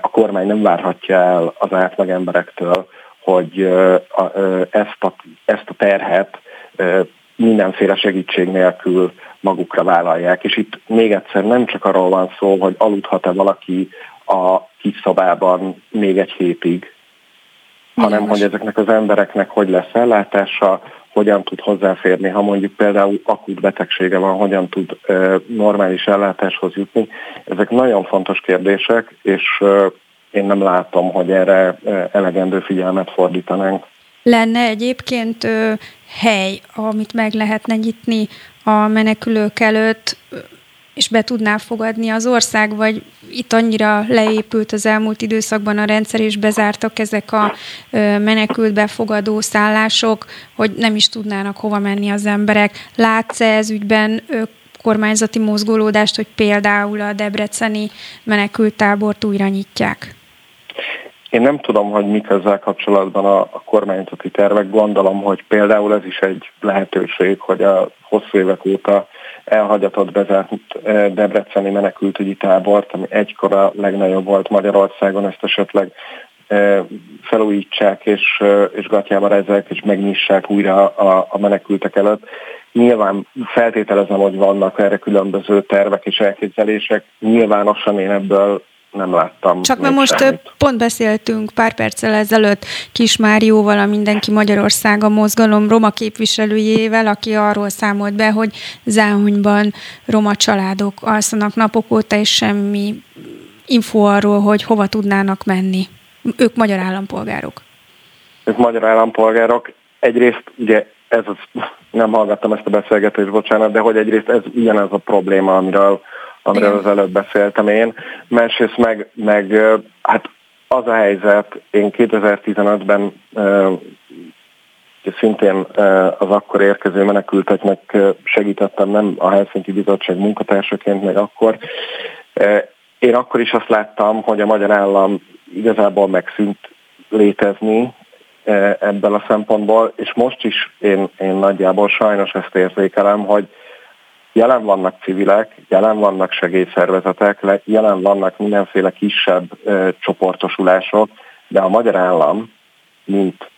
a kormány nem várhatja el az átlag emberektől, hogy ezt a, ezt a terhet mindenféle segítség nélkül magukra vállalják. És itt még egyszer nem csak arról van szó, hogy aludhat-e valaki a kis szobában még egy hétig, hanem hogy ezeknek az embereknek hogy lesz ellátása, hogyan tud hozzáférni, ha mondjuk például akut betegsége van, hogyan tud normális ellátáshoz jutni. Ezek nagyon fontos kérdések, és én nem látom, hogy erre elegendő figyelmet fordítanánk. Lenne egyébként ö, hely, amit meg lehetne nyitni a menekülők előtt, és be tudná fogadni az ország, vagy itt annyira leépült az elmúlt időszakban a rendszer, és bezártak ezek a menekült befogadó szállások, hogy nem is tudnának hova menni az emberek. Látsz-e ez ügyben kormányzati mozgolódást, hogy például a debreceni menekültábort újra nyitják? Én nem tudom, hogy mik ezzel kapcsolatban a, a kormányzati tervek. Gondolom, hogy például ez is egy lehetőség, hogy a hosszú évek óta elhagyatott bezárt eh, debreceni menekültügyi tábort, ami egykor a legnagyobb volt Magyarországon, ezt esetleg eh, felújítsák és, eh, és gatyába rezzek, és megnyissák újra a, a menekültek előtt. Nyilván feltételezem, hogy vannak erre különböző tervek és elképzelések. Nyilvánosan én ebből nem láttam. Csak mert most semmit. pont beszéltünk pár perccel ezelőtt Kis Márióval, a Mindenki Magyarország a mozgalom roma képviselőjével, aki arról számolt be, hogy Záhonyban roma családok alszanak napok óta, és semmi info arról, hogy hova tudnának menni. Ők magyar állampolgárok. Ők magyar állampolgárok. Egyrészt ugye ez az, nem hallgattam ezt a beszélgetést, bocsánat, de hogy egyrészt ez ugyanez a probléma, amiről amiről az előbb beszéltem én. Másrészt meg, meg hát az a helyzet, én 2015-ben szintén az akkor érkező menekülteknek segítettem, nem a Helsinki Bizottság munkatársaként, meg akkor. Én akkor is azt láttam, hogy a magyar állam igazából megszűnt létezni ebből a szempontból, és most is én, én nagyjából sajnos ezt érzékelem, hogy Jelen vannak civilek, jelen vannak segélyszervezetek, jelen vannak mindenféle kisebb ö, csoportosulások, de a magyar állam, mint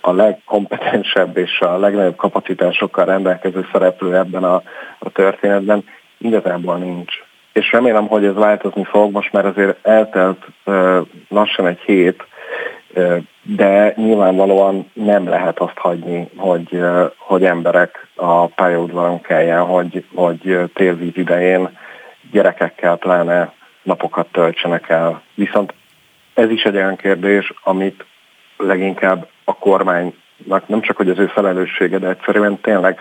a legkompetensebb és a legnagyobb kapacitásokkal rendelkező szereplő ebben a, a történetben, igazából nincs. És remélem, hogy ez változni fog, most már azért eltelt ö, lassan egy hét, de nyilvánvalóan nem lehet azt hagyni, hogy, hogy emberek a pályaudvaron kelljen, hogy, hogy télvíz idején gyerekekkel pláne napokat töltsenek el. Viszont ez is egy olyan kérdés, amit leginkább a kormánynak nem csak hogy az ő felelőssége, de egyszerűen tényleg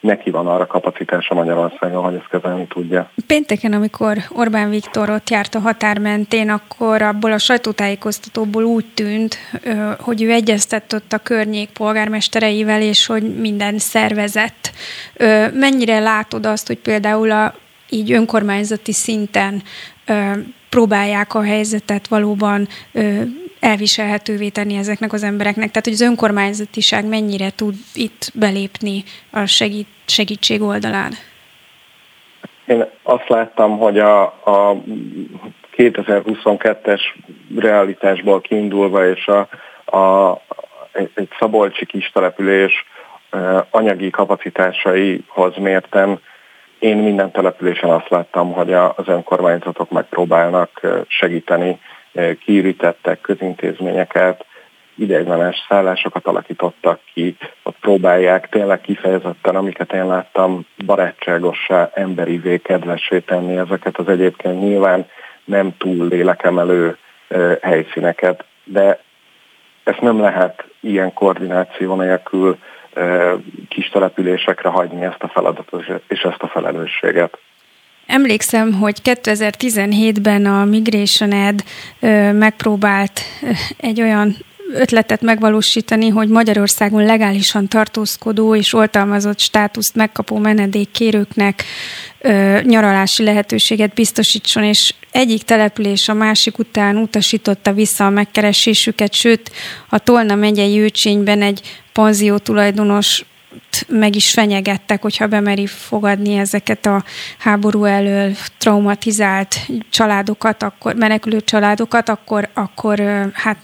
neki van arra kapacitása Magyarországon, hogy ezt kezelni tudja. Pénteken, amikor Orbán Viktor ott járt a határ mentén, akkor abból a sajtótájékoztatóból úgy tűnt, hogy ő egyeztett ott a környék polgármestereivel, és hogy minden szervezett. Mennyire látod azt, hogy például a így önkormányzati szinten próbálják a helyzetet valóban elviselhetővé tenni ezeknek az embereknek. Tehát, hogy az önkormányzatiság mennyire tud itt belépni a segít, segítség oldalán? Én azt láttam, hogy a, a 2022-es realitásból kiindulva és a, a, egy szabolcsi kis település anyagi kapacitásaihoz mérten én minden településen azt láttam, hogy az önkormányzatok megpróbálnak segíteni kiürítettek közintézményeket, ideiglenes szállásokat alakítottak ki, ott próbálják tényleg kifejezetten, amiket én láttam, barátságossá, emberivé, kedvessé tenni ezeket az egyébként nyilván nem túl lélekemelő helyszíneket, de ezt nem lehet ilyen koordináció nélkül kis településekre hagyni ezt a feladatot és ezt a felelősséget. Emlékszem, hogy 2017-ben a Migration Ed megpróbált egy olyan ötletet megvalósítani, hogy Magyarországon legálisan tartózkodó és oltalmazott státuszt megkapó menedékkérőknek nyaralási lehetőséget biztosítson, és egyik település a másik után utasította vissza a megkeresésüket, sőt a Tolna megyei Őcsényben egy panzió tulajdonos meg is fenyegettek, hogyha bemeri fogadni ezeket a háború elől traumatizált családokat, akkor menekülő családokat, akkor, akkor hát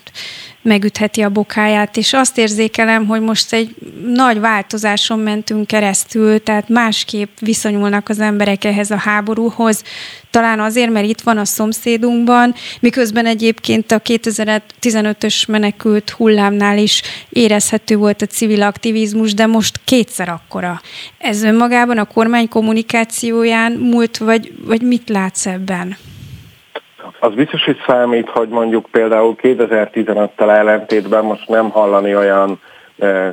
megütheti a bokáját, és azt érzékelem, hogy most egy nagy változáson mentünk keresztül, tehát másképp viszonyulnak az emberek ehhez a háborúhoz, talán azért, mert itt van a szomszédunkban, miközben egyébként a 2015-ös menekült hullámnál is érezhető volt a civil aktivizmus, de most most kétszer akkora. Ez önmagában a kormány kommunikációján múlt, vagy, vagy mit látsz ebben? Az biztos, hogy számít, hogy mondjuk például 2015-tel ellentétben most nem hallani olyan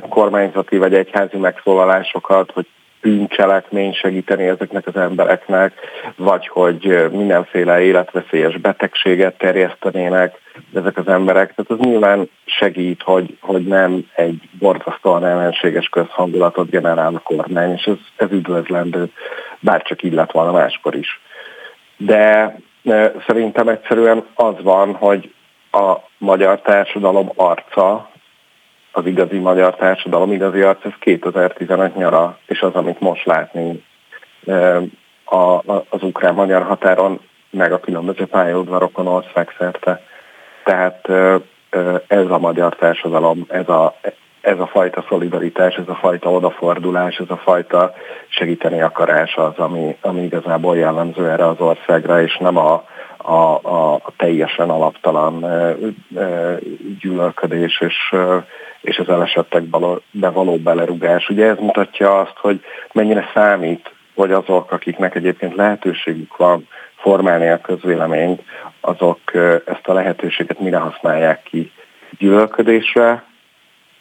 kormányzati vagy egyházi megszólalásokat, hogy bűncselekmény segíteni ezeknek az embereknek, vagy hogy mindenféle életveszélyes betegséget terjesztenének ezek az emberek. Tehát az nyilván segít, hogy, hogy nem egy borzasztóan ellenséges közhangulatot generál a kormány, és ez, ez üdvözlendő, bár csak így lett volna máskor is. De szerintem egyszerűen az van, hogy a magyar társadalom arca az igazi magyar társadalom igazi arc, ez 2015 nyara, és az, amit most látni az ukrán-magyar határon, meg a különböző pályaudvarokon országszerte. Tehát ez a magyar társadalom, ez a, ez a fajta szolidaritás, ez a fajta odafordulás, ez a fajta segíteni akarás az, ami, ami igazából jellemző erre az országra, és nem a, a, a, a teljesen alaptalan gyűlölködés és, és az elesettekbe való belerugás. Ugye ez mutatja azt, hogy mennyire számít, hogy azok, akiknek egyébként lehetőségük van formálni a közvéleményt, azok ezt a lehetőséget mire használják ki? Gyűlölködésre,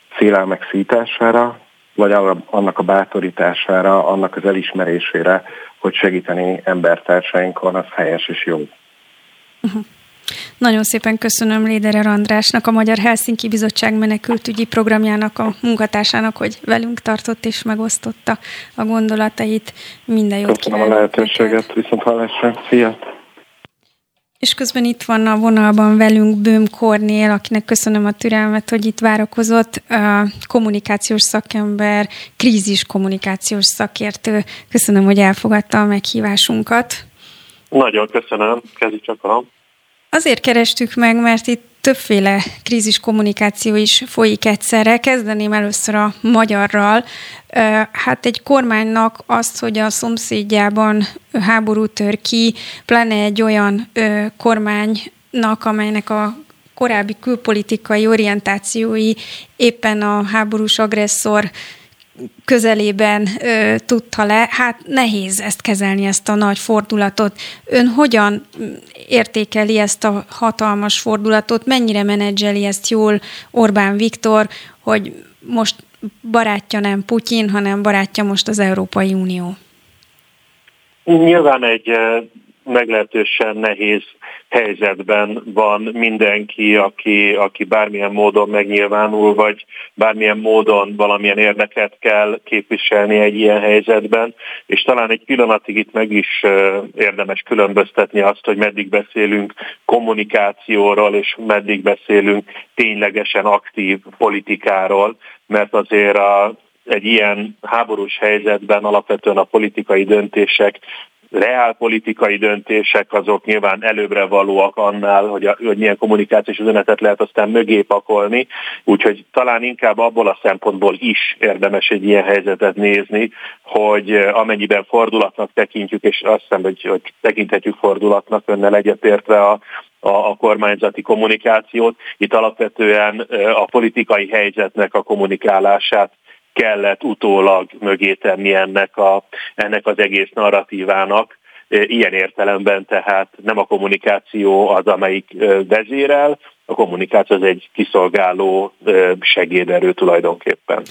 félelmek szítására, vagy annak a bátorítására, annak az elismerésére, hogy segíteni embertársainkon, az helyes és jó. Uh-huh. Nagyon szépen köszönöm Léderer Andrásnak, a Magyar Helsinki Bizottság menekültügyi programjának a munkatársának, hogy velünk tartott és megosztotta a gondolatait. Minden jót Köszönöm a lehetőséget, neked. viszont hallásra. Szia! És közben itt van a vonalban velünk Bőm Kornél, akinek köszönöm a türelmet, hogy itt várakozott, kommunikációs szakember, krízis kommunikációs szakértő. Köszönöm, hogy elfogadta a meghívásunkat. Nagyon köszönöm, kezdj csak Azért kerestük meg, mert itt többféle krízis kommunikáció is folyik egyszerre. Kezdeném először a magyarral. Hát egy kormánynak azt, hogy a szomszédjában háború tör ki, pláne egy olyan kormánynak, amelynek a korábbi külpolitikai orientációi éppen a háborús agresszor közelében ö, tudta le, hát nehéz ezt kezelni, ezt a nagy fordulatot. Ön hogyan értékeli ezt a hatalmas fordulatot, mennyire menedzseli ezt jól Orbán Viktor, hogy most barátja nem Putyin, hanem barátja most az Európai Unió? Nyilván egy meglehetősen nehéz helyzetben van mindenki, aki, aki bármilyen módon megnyilvánul, vagy bármilyen módon valamilyen érdeket kell képviselni egy ilyen helyzetben, és talán egy pillanatig itt meg is érdemes különböztetni azt, hogy meddig beszélünk kommunikációról, és meddig beszélünk ténylegesen aktív politikáról, mert azért a, egy ilyen háborús helyzetben alapvetően a politikai döntések reálpolitikai döntések azok nyilván előbbre valóak annál, hogy, a, hogy milyen kommunikációs üzenetet lehet aztán mögé pakolni, úgyhogy talán inkább abból a szempontból is érdemes egy ilyen helyzetet nézni, hogy eh, amennyiben fordulatnak tekintjük, és azt hiszem, hogy, hogy tekinthetjük fordulatnak önnel egyetértve a, a, a kormányzati kommunikációt. Itt alapvetően eh, a politikai helyzetnek a kommunikálását kellett utólag mögé tenni ennek, a, ennek az egész narratívának. Ilyen értelemben tehát nem a kommunikáció az, amelyik vezérel, a kommunikáció az egy kiszolgáló segéderő tulajdonképpen.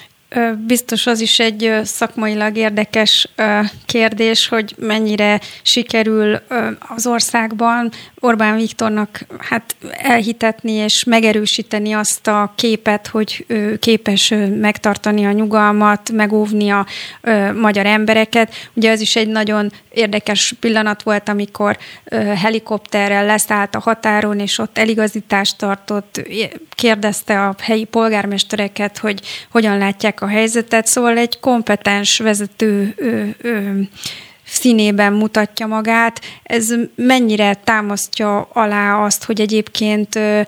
Biztos az is egy szakmailag érdekes kérdés, hogy mennyire sikerül az országban Orbán Viktornak hát elhitetni és megerősíteni azt a képet, hogy ő képes megtartani a nyugalmat, megóvni a magyar embereket. Ugye ez is egy nagyon érdekes pillanat volt, amikor helikopterrel leszállt a határon, és ott eligazítást tartott, kérdezte a helyi polgármestereket, hogy hogyan látják a helyzetet, szóval egy kompetens vezető ö, ö, színében mutatja magát. Ez mennyire támasztja alá azt, hogy egyébként ö,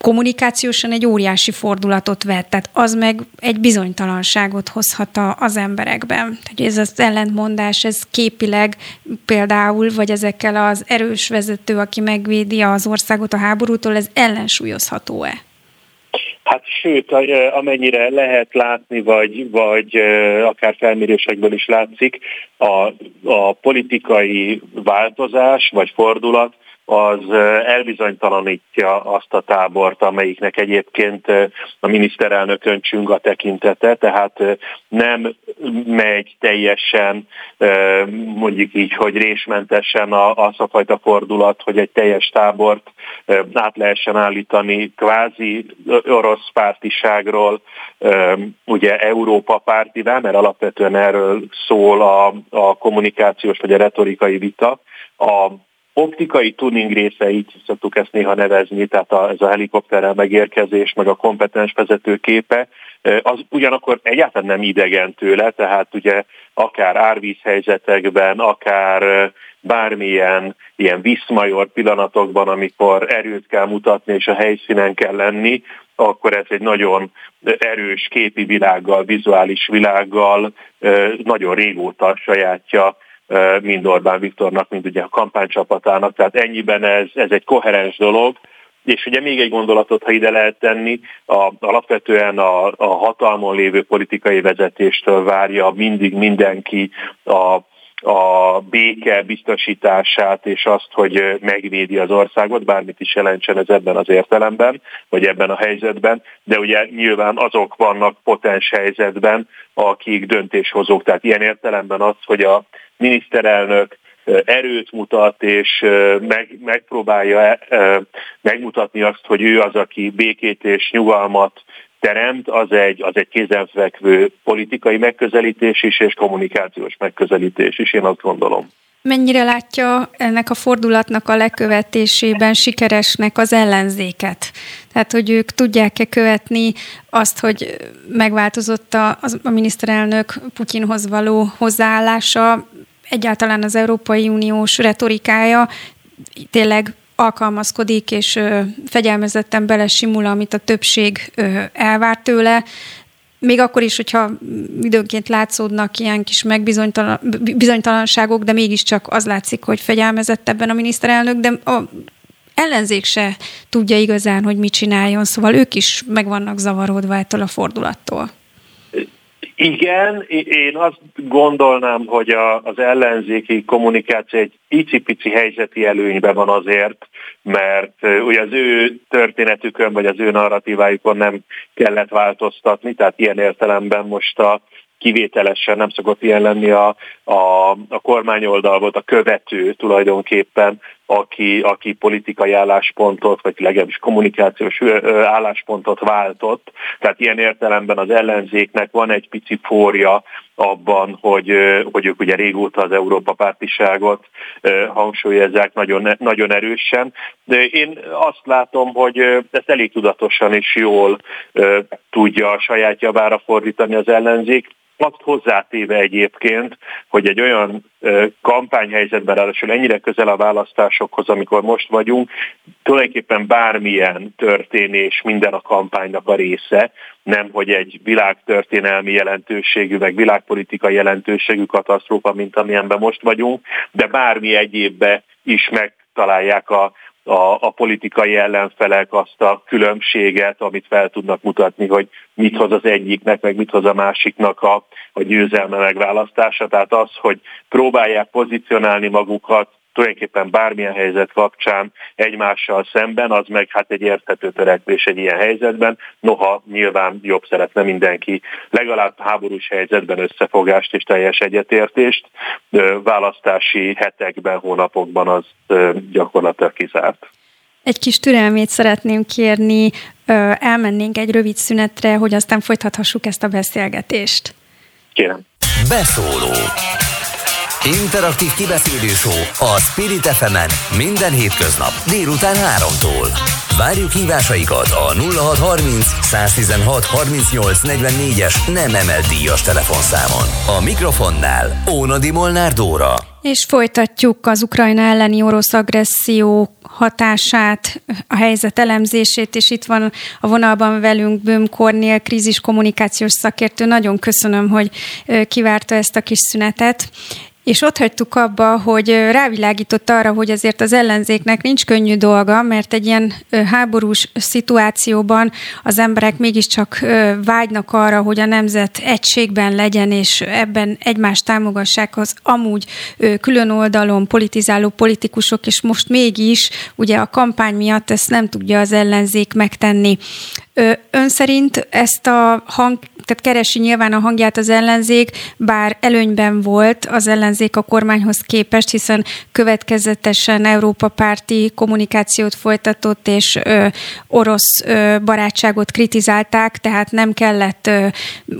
kommunikációsan egy óriási fordulatot vett, tehát az meg egy bizonytalanságot hozhat a, az emberekben. Tehát ez az ellentmondás, ez képileg például, vagy ezekkel az erős vezető, aki megvédi az országot a háborútól, ez ellensúlyozható-e? Hát sőt, amennyire lehet látni, vagy, vagy akár felmérésekből is látszik, a, a politikai változás vagy fordulat az elbizonytalanítja azt a tábort, amelyiknek egyébként a miniszterelnökön csüng a tekintete, tehát nem megy teljesen, mondjuk így, hogy résmentesen az a fajta fordulat, hogy egy teljes tábort át lehessen állítani kvázi orosz pártiságról, ugye Európa pártivá, mert alapvetően erről szól a, a kommunikációs vagy a retorikai vita, a optikai tuning része, így szoktuk ezt néha nevezni, tehát a, ez a helikopterrel megérkezés, meg a kompetens vezető képe, az ugyanakkor egyáltalán nem idegen tőle, tehát ugye akár árvízhelyzetekben, akár bármilyen ilyen viszmajor pillanatokban, amikor erőt kell mutatni és a helyszínen kell lenni, akkor ez egy nagyon erős képi világgal, vizuális világgal nagyon régóta sajátja mind Orbán Viktornak, mind ugye a kampánycsapatának, tehát ennyiben ez, ez egy koherens dolog, és ugye még egy gondolatot, ha ide lehet tenni, a, alapvetően a, a hatalmon lévő politikai vezetéstől várja mindig mindenki a a béke biztosítását és azt, hogy megvédi az országot, bármit is jelentsen ez ebben az értelemben, vagy ebben a helyzetben, de ugye nyilván azok vannak potens helyzetben, akik döntéshozók. Tehát ilyen értelemben az, hogy a miniszterelnök erőt mutat, és meg, megpróbálja megmutatni azt, hogy ő az, aki békét és nyugalmat teremt, az egy, az egy kézenfekvő politikai megközelítés is, és kommunikációs megközelítés is, én azt gondolom. Mennyire látja ennek a fordulatnak a lekövetésében sikeresnek az ellenzéket? Tehát, hogy ők tudják-e követni azt, hogy megváltozott a, a miniszterelnök Putyinhoz való hozzáállása, egyáltalán az Európai Uniós retorikája tényleg alkalmazkodik, és ö, fegyelmezetten belesimul, amit a többség elvár tőle, még akkor is, hogyha időnként látszódnak ilyen kis megbizonytalanságok, de mégiscsak az látszik, hogy fegyelmezett ebben a miniszterelnök, de a ellenzék se tudja igazán, hogy mit csináljon, szóval ők is meg vannak zavarodva ettől a fordulattól. Igen, én azt gondolnám, hogy a, az ellenzéki kommunikáció egy icipici helyzeti előnyben van azért, mert ugye az ő történetükön, vagy az ő narratívájukon nem kellett változtatni, tehát ilyen értelemben most a kivételesen nem szokott ilyen lenni a, a, a kormányoldal volt a követő tulajdonképpen, aki, aki politikai álláspontot, vagy legalábbis kommunikációs álláspontot váltott. Tehát ilyen értelemben az ellenzéknek van egy pici fória abban, hogy, hogy ők ugye régóta az Európa pártiságot hangsúlyozzák nagyon, nagyon erősen. De én azt látom, hogy ezt elég tudatosan és jól tudja a saját javára fordítani az ellenzék azt hozzátéve egyébként, hogy egy olyan kampányhelyzetben, ráadásul ennyire közel a választásokhoz, amikor most vagyunk, tulajdonképpen bármilyen történés minden a kampánynak a része, nem hogy egy világtörténelmi jelentőségű, meg világpolitikai jelentőségű katasztrófa, mint amilyenben most vagyunk, de bármi egyébbe is megtalálják a a, a politikai ellenfelek azt a különbséget, amit fel tudnak mutatni, hogy mit hoz az egyiknek, meg mit hoz a másiknak a, a győzelme megválasztása. Tehát az, hogy próbálják pozícionálni magukat tulajdonképpen bármilyen helyzet kapcsán egymással szemben, az meg hát egy érthető törekvés egy ilyen helyzetben. Noha nyilván jobb szeretne mindenki legalább háborús helyzetben összefogást és teljes egyetértést, választási hetekben, hónapokban az gyakorlatilag kizárt. Egy kis türelmét szeretném kérni, elmennénk egy rövid szünetre, hogy aztán folytathassuk ezt a beszélgetést. Kérem. Beszóló Interaktív kibeszélő a Spirit fm minden hétköznap délután 3-tól. Várjuk hívásaikat a 0630 116 38 44-es nem emelt díjas telefonszámon. A mikrofonnál Ónadi Molnár Dóra. És folytatjuk az Ukrajna elleni orosz agresszió hatását, a helyzet elemzését, és itt van a vonalban velünk Böm Kornél, krízis kommunikációs szakértő. Nagyon köszönöm, hogy kivárta ezt a kis szünetet. És ott hagytuk abba, hogy rávilágított arra, hogy azért az ellenzéknek nincs könnyű dolga, mert egy ilyen háborús szituációban az emberek mégiscsak vágynak arra, hogy a nemzet egységben legyen, és ebben egymást támogassák az amúgy külön oldalon politizáló politikusok, és most mégis ugye a kampány miatt ezt nem tudja az ellenzék megtenni. Ön szerint ezt a hang, tehát keresi nyilván a hangját az ellenzék, bár előnyben volt az ellenzék a kormányhoz képest, hiszen következetesen Európa párti kommunikációt folytatott, és ö, orosz ö, barátságot kritizálták, tehát nem kellett, ö,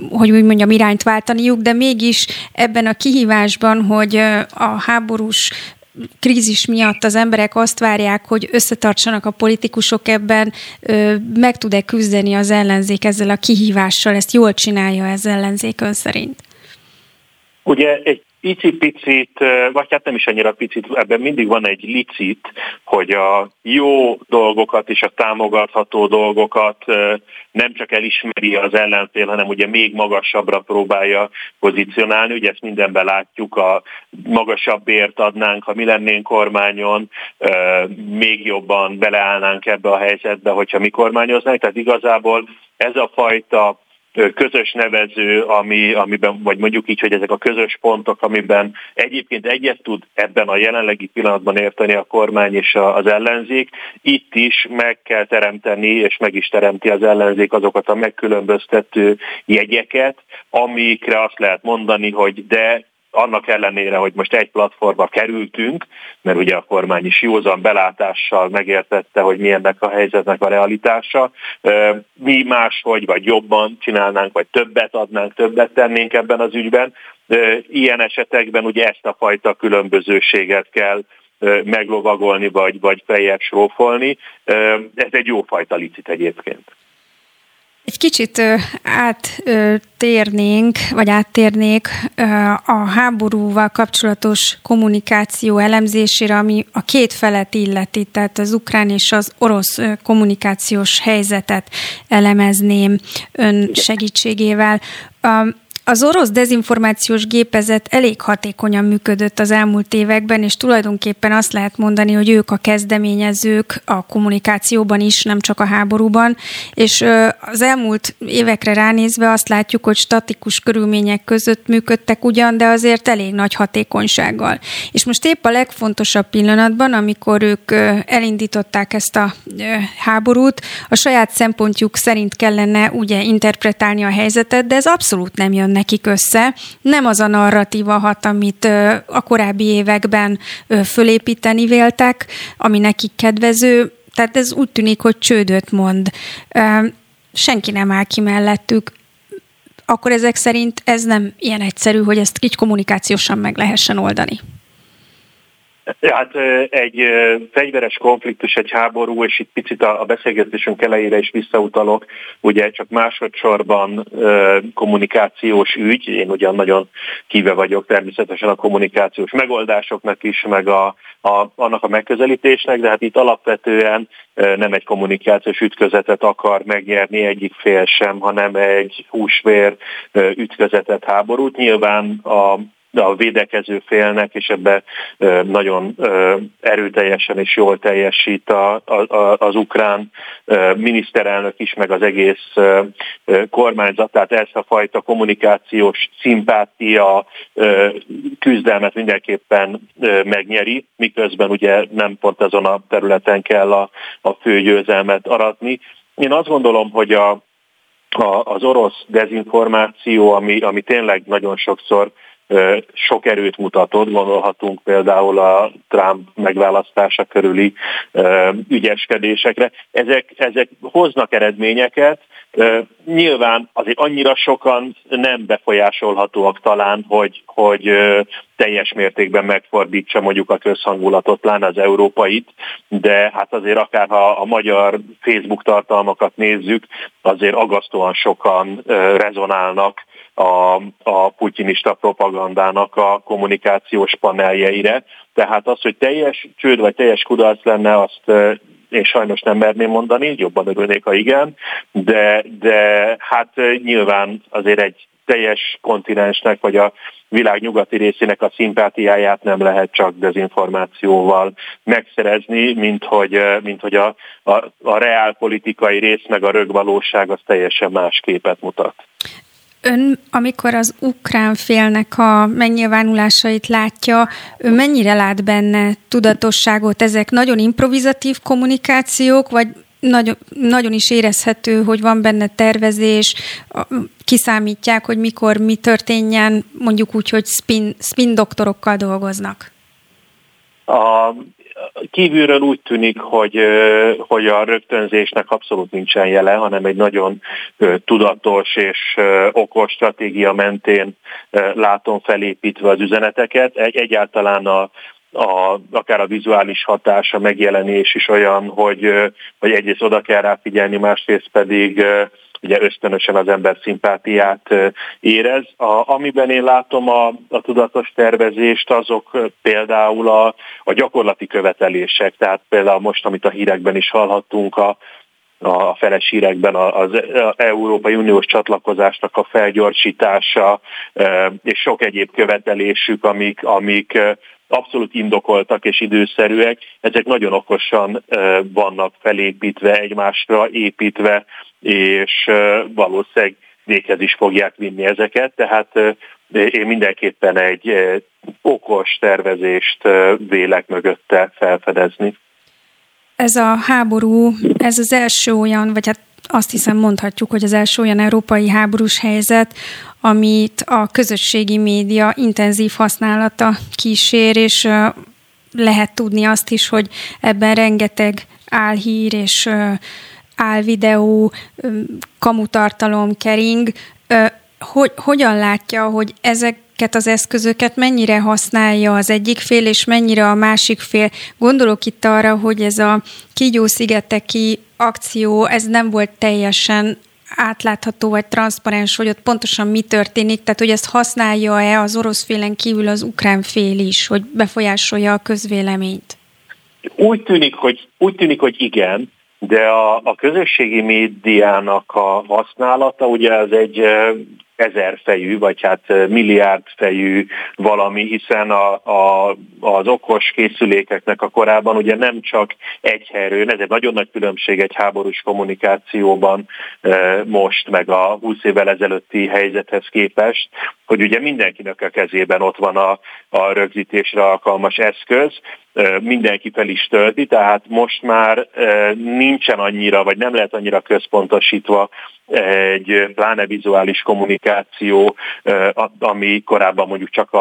hogy úgy mondjam, irányt váltaniuk, de mégis ebben a kihívásban, hogy ö, a háborús krízis miatt az emberek azt várják, hogy összetartsanak a politikusok ebben, meg tud-e küzdeni az ellenzék ezzel a kihívással, ezt jól csinálja ez ellenzék ön szerint? Ugye egy picit, vagy hát nem is annyira picit, ebben mindig van egy licit, hogy a jó dolgokat és a támogatható dolgokat nem csak elismeri az ellenfél, hanem ugye még magasabbra próbálja pozícionálni. Ugye ezt mindenben látjuk, a magasabb ért adnánk, ha mi lennénk kormányon, még jobban beleállnánk ebbe a helyzetbe, hogyha mi kormányoznánk. Tehát igazából ez a fajta közös nevező, ami, amiben, vagy mondjuk így, hogy ezek a közös pontok, amiben egyébként egyet tud ebben a jelenlegi pillanatban érteni a kormány és az ellenzék, itt is meg kell teremteni, és meg is teremti az ellenzék azokat a megkülönböztető jegyeket, amikre azt lehet mondani, hogy de annak ellenére, hogy most egy platformba kerültünk, mert ugye a kormány is józan belátással megértette, hogy milyennek a helyzetnek a realitása, mi máshogy, vagy jobban csinálnánk, vagy többet adnánk, többet tennénk ebben az ügyben. Ilyen esetekben ugye ezt a fajta különbözőséget kell meglovagolni, vagy, vagy feljebb srófolni. Ez egy jó fajta licit egyébként. Egy kicsit áttérnénk, vagy áttérnék a háborúval kapcsolatos kommunikáció elemzésére, ami a két felet illeti, tehát az ukrán és az orosz kommunikációs helyzetet elemezném ön segítségével. Az orosz dezinformációs gépezet elég hatékonyan működött az elmúlt években, és tulajdonképpen azt lehet mondani, hogy ők a kezdeményezők a kommunikációban is, nem csak a háborúban, és az elmúlt évekre ránézve azt látjuk, hogy statikus körülmények között működtek ugyan, de azért elég nagy hatékonysággal. És most épp a legfontosabb pillanatban, amikor ők elindították ezt a háborút, a saját szempontjuk szerint kellene ugye interpretálni a helyzetet, de ez abszolút nem jön nekik össze. Nem az a narratíva hat, amit a korábbi években fölépíteni véltek, ami nekik kedvező, tehát ez úgy tűnik, hogy csődöt mond. Senki nem áll ki mellettük. Akkor ezek szerint ez nem ilyen egyszerű, hogy ezt így kommunikációsan meg lehessen oldani. Hát egy fegyveres konfliktus, egy háború, és itt picit a beszélgetésünk elejére is visszautalok, ugye csak másodszorban kommunikációs ügy, én ugyan nagyon kíve vagyok természetesen a kommunikációs megoldásoknak is, meg a, a, annak a megközelítésnek, de hát itt alapvetően nem egy kommunikációs ütközetet akar megnyerni egyik fél sem, hanem egy húsvér ütközetet, háborút. Nyilván a a védekező félnek, és ebbe nagyon erőteljesen és jól teljesít a, az ukrán miniszterelnök is, meg az egész kormányzat, tehát ezt a fajta kommunikációs szimpátia küzdelmet mindenképpen megnyeri, miközben ugye nem pont azon a területen kell a, a fő győzelmet aratni. Én azt gondolom, hogy a, a, az orosz dezinformáció, ami, ami tényleg nagyon sokszor sok erőt mutatott, gondolhatunk például a Trump megválasztása körüli ügyeskedésekre. Ezek, ezek hoznak eredményeket, Nyilván azért annyira sokan nem befolyásolhatóak talán, hogy, hogy teljes mértékben megfordítsa mondjuk a közhangulatot, pláne az európait, de hát azért akár ha a magyar Facebook tartalmakat nézzük, azért agasztóan sokan rezonálnak a, a putinista propagandának a kommunikációs paneljeire. Tehát az, hogy teljes csőd vagy teljes kudarc lenne, azt én sajnos nem merném mondani, jobban örülnék, ha igen, de, de hát nyilván azért egy teljes kontinensnek, vagy a világ nyugati részének a szimpátiáját nem lehet csak dezinformációval megszerezni, mint hogy, mint hogy a, a, a reálpolitikai rész meg a rögvalóság az teljesen más képet mutat. Ön, amikor az ukrán félnek a megnyilvánulásait látja, ön mennyire lát benne tudatosságot? Ezek nagyon improvizatív kommunikációk, vagy nagyon, nagyon is érezhető, hogy van benne tervezés, kiszámítják, hogy mikor mi történjen, mondjuk úgy, hogy spin, spin doktorokkal dolgoznak? A, kívülről úgy tűnik, hogy, hogy a rögtönzésnek abszolút nincsen jele, hanem egy nagyon tudatos és okos stratégia mentén látom felépítve az üzeneteket. Egy, egyáltalán a, a, akár a vizuális hatás, a megjelenés is olyan, hogy, hogy egyrészt oda kell rá figyelni, másrészt pedig ugye ösztönösen az ember szimpátiát érez. A, amiben én látom a, a tudatos tervezést, azok például a, a gyakorlati követelések, tehát például most, amit a hírekben is hallhattunk, a, a feles hírekben az Európai Uniós csatlakozásnak a felgyorsítása és sok egyéb követelésük, amik, amik abszolút indokoltak és időszerűek, ezek nagyon okosan vannak felépítve, egymásra építve, és valószínűleg véghez is fogják vinni ezeket, tehát én mindenképpen egy okos tervezést vélek mögötte felfedezni. Ez a háború, ez az első olyan, vagy hát azt hiszem mondhatjuk, hogy az első olyan európai háborús helyzet, amit a közösségi média intenzív használata kísér, és lehet tudni azt is, hogy ebben rengeteg álhír és álvideó, kamutartalom kering. Hogy, hogyan látja, hogy ezeket az eszközöket mennyire használja az egyik fél, és mennyire a másik fél? Gondolok itt arra, hogy ez a Kígyó-szigeteki akció, ez nem volt teljesen átlátható vagy transzparens, hogy ott pontosan mi történik, tehát hogy ezt használja-e az orosz félen kívül az ukrán fél is, hogy befolyásolja a közvéleményt? Úgy tűnik, hogy, úgy tűnik, hogy igen, de a, a közösségi médiának a használata ugye ez egy ezerfejű, vagy hát milliárdfejű valami, hiszen a, a, az okos készülékeknek a korában ugye nem csak egy helyről, ez egy nagyon nagy különbség egy háborús kommunikációban most, meg a 20 évvel ezelőtti helyzethez képest, hogy ugye mindenkinek a kezében ott van a, a rögzítésre alkalmas eszköz, mindenki fel is tölti, tehát most már nincsen annyira, vagy nem lehet annyira központosítva egy pláne vizuális kommunikáció, ami korábban mondjuk csak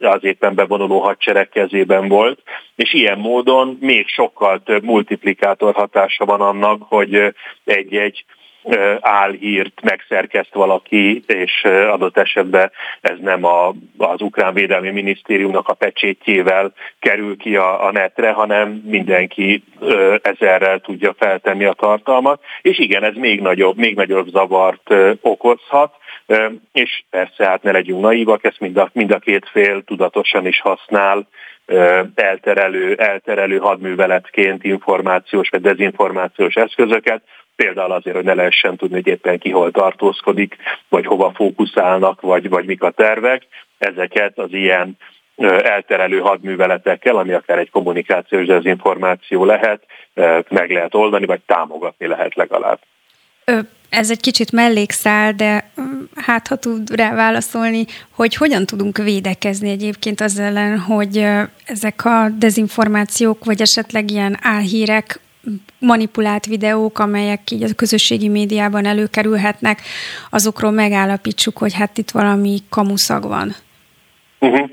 az éppen bevonuló hadsereg kezében volt, és ilyen módon még sokkal több multiplikátor hatása van annak, hogy egy-egy álhírt megszerkeszt valaki, és adott esetben ez nem a, az Ukrán Védelmi Minisztériumnak a pecsétjével kerül ki a, a netre, hanem mindenki ezerrel tudja feltenni a tartalmat, és igen, ez még nagyobb, még nagyobb zavart okozhat, és persze hát ne legyünk naívak, ezt mind a, mind a két fél tudatosan is használ, elterelő, elterelő hadműveletként információs vagy dezinformációs eszközöket, például azért, hogy ne lehessen tudni, hogy éppen ki hol tartózkodik, vagy hova fókuszálnak, vagy, vagy mik a tervek. Ezeket az ilyen elterelő hadműveletekkel, ami akár egy kommunikációs dezinformáció lehet, meg lehet oldani, vagy támogatni lehet legalább. Ez egy kicsit mellékszál, de hát ha tud rá válaszolni, hogy hogyan tudunk védekezni egyébként az ellen, hogy ezek a dezinformációk, vagy esetleg ilyen álhírek manipulált videók, amelyek így a közösségi médiában előkerülhetnek, azokról megállapítsuk, hogy hát itt valami kamuszag van. Uh-huh.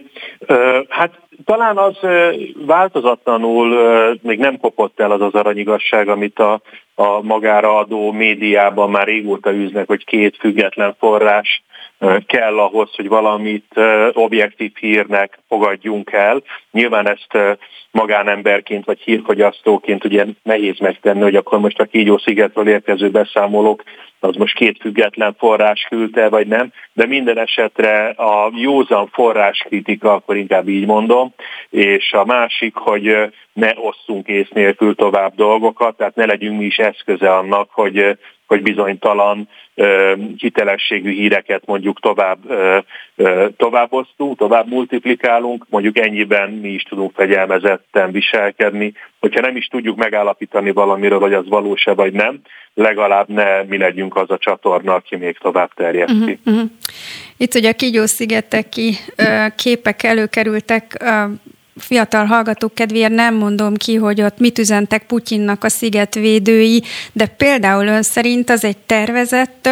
Uh, hát talán az uh, változatlanul még nem kopott el az az aranyigasság, amit a, a magára adó médiában már régóta üznek, hogy két független forrás kell ahhoz, hogy valamit objektív hírnek fogadjunk el. Nyilván ezt magánemberként vagy hírfogyasztóként ugye nehéz megtenni, hogy akkor most a Kígyó szigetről érkező beszámolók az most két független forrás küldte, vagy nem, de minden esetre a józan forráskritika, akkor inkább így mondom, és a másik, hogy ne osszunk ész nélkül tovább dolgokat, tehát ne legyünk mi is eszköze annak, hogy hogy bizonytalan hitelességű híreket mondjuk tovább, továbboztunk, tovább multiplikálunk, mondjuk ennyiben mi is tudunk fegyelmezetten viselkedni. Hogyha nem is tudjuk megállapítani valamiről, hogy az valós-e vagy nem, legalább ne mi legyünk az a csatorna, aki még tovább terjeszti. Uh-huh. Itt ugye a Kigyó-szigeteki képek előkerültek, fiatal hallgatók kedvéért nem mondom ki, hogy ott mit üzentek Putyinnak a szigetvédői, de például ön szerint az egy tervezett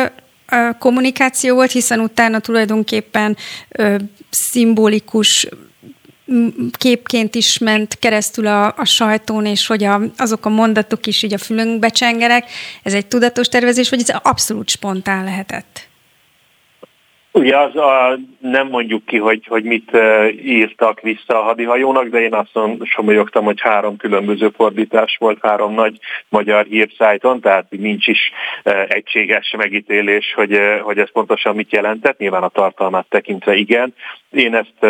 kommunikáció volt, hiszen utána tulajdonképpen ö, szimbolikus képként is ment keresztül a, a sajtón, és hogy a, azok a mondatok is így a fülünkbe csengerek. Ez egy tudatos tervezés, vagy ez abszolút spontán lehetett? Ugye az a, nem mondjuk ki, hogy, hogy mit írtak vissza a hadihajónak, de én azt somolyogtam, hogy három különböző fordítás volt három nagy magyar hírszájton, tehát nincs is egységes megítélés, hogy, hogy ez pontosan mit jelentett. Nyilván a tartalmát tekintve igen. Én ezt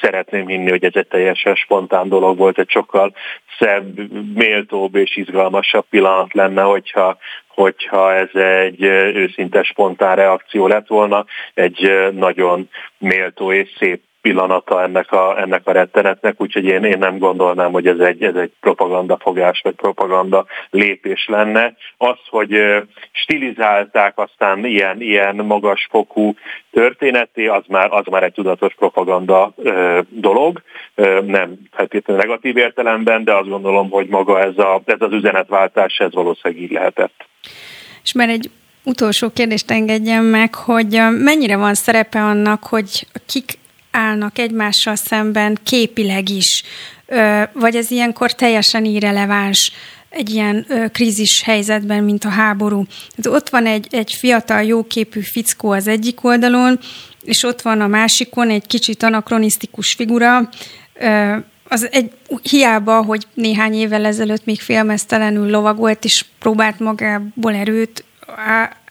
szeretném hinni, hogy ez egy teljesen spontán dolog volt, egy sokkal szebb, méltóbb és izgalmasabb pillanat lenne, hogyha, hogyha ez egy őszinte spontán reakció lett volna, egy nagyon méltó és szép pillanata ennek a, ennek a rettenetnek, úgyhogy én, én nem gondolnám, hogy ez egy, ez egy propaganda fogás vagy propaganda lépés lenne. Az, hogy stilizálták aztán ilyen, ilyen magasfokú történeti, az már, az már egy tudatos propaganda ö, dolog, ö, nem feltétlenül negatív értelemben, de azt gondolom, hogy maga ez, a, ez az üzenetváltás, ez valószínűleg így lehetett. És már egy utolsó kérdést engedjen meg, hogy mennyire van szerepe annak, hogy kik állnak egymással szemben képileg is, vagy ez ilyenkor teljesen irreleváns egy ilyen krízis helyzetben, mint a háború. Hát ott van egy, egy fiatal, jóképű fickó az egyik oldalon, és ott van a másikon egy kicsit anakronisztikus figura, az egy, hiába, hogy néhány évvel ezelőtt még félmeztelenül lovagolt, és próbált magából erőt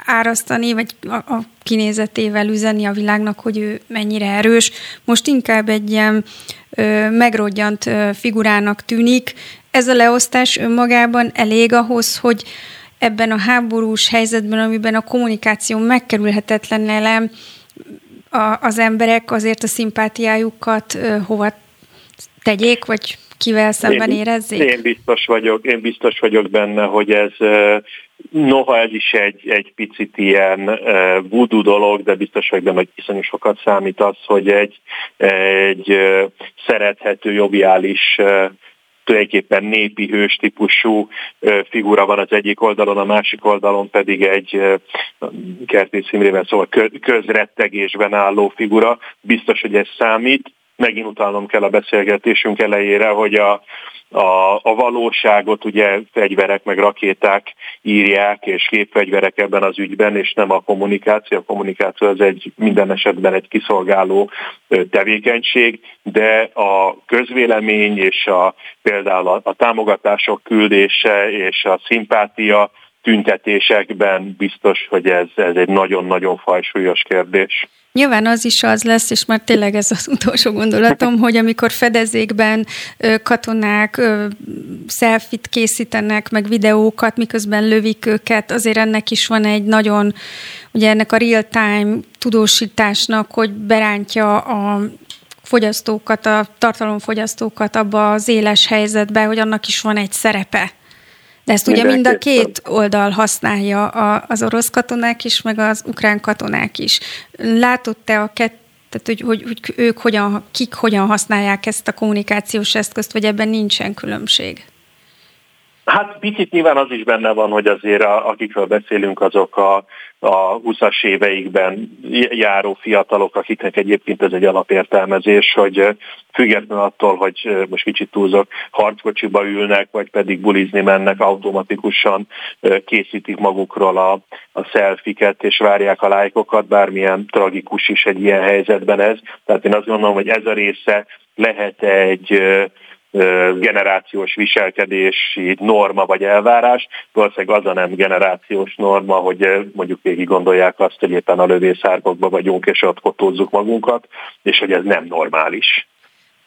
árasztani, vagy a, a kinézetével üzenni a világnak, hogy ő mennyire erős. Most inkább egy ilyen ö, megrodjant ö, figurának tűnik. Ez a leosztás önmagában elég ahhoz, hogy ebben a háborús helyzetben, amiben a kommunikáció megkerülhetetlen elem, a, az emberek azért a szimpátiájukat ö, hova tegyék, vagy kivel szemben érezzék? Én, én biztos vagyok, én biztos vagyok benne, hogy ez Noha ez is egy, egy picit ilyen uh, voodoo dolog, de biztos vagyok benne, hogy iszonyú sokat számít az, hogy egy, egy uh, szerethető, joviális uh, tulajdonképpen népi hős típusú figura van az egyik oldalon, a másik oldalon pedig egy Kertész Imrével szóval közrettegésben álló figura. Biztos, hogy ez számít. Megint utalnom kell a beszélgetésünk elejére, hogy a, a, a valóságot ugye fegyverek meg rakéták írják, és képfegyverek ebben az ügyben, és nem a kommunikáció. A kommunikáció az egy minden esetben egy kiszolgáló tevékenység, de a közvélemény és a, például a, a támogatások küldése és a szimpátia tüntetésekben biztos, hogy ez, ez egy nagyon-nagyon fajsúlyos kérdés. Nyilván az is az lesz, és már tényleg ez az utolsó gondolatom, hogy amikor fedezékben katonák szelfit készítenek, meg videókat, miközben lövik őket, azért ennek is van egy nagyon, ugye ennek a real-time tudósításnak, hogy berántja a fogyasztókat, a tartalomfogyasztókat abba az éles helyzetbe, hogy annak is van egy szerepe. De ezt ugye mind a két oldal használja, az orosz katonák is, meg az ukrán katonák is. Látott-e a kett tehát, hogy, hogy, hogy ők hogyan, kik hogyan használják ezt a kommunikációs eszközt, vagy ebben nincsen különbség? Hát picit nyilván az is benne van, hogy azért a, akikről beszélünk, azok a, a 20-as éveikben járó fiatalok, akiknek egyébként ez egy alapértelmezés, hogy független attól, hogy most kicsit túlzok, harckocsiba ülnek, vagy pedig bulizni mennek, automatikusan készítik magukról a, a szelfiket, és várják a lájkokat, bármilyen tragikus is egy ilyen helyzetben ez. Tehát én azt gondolom, hogy ez a része lehet egy generációs viselkedési norma vagy elvárás, valószínűleg az a nem generációs norma, hogy mondjuk végig gondolják azt, hogy éppen a lövészárkokba vagyunk, és ott kotózzuk magunkat, és hogy ez nem normális.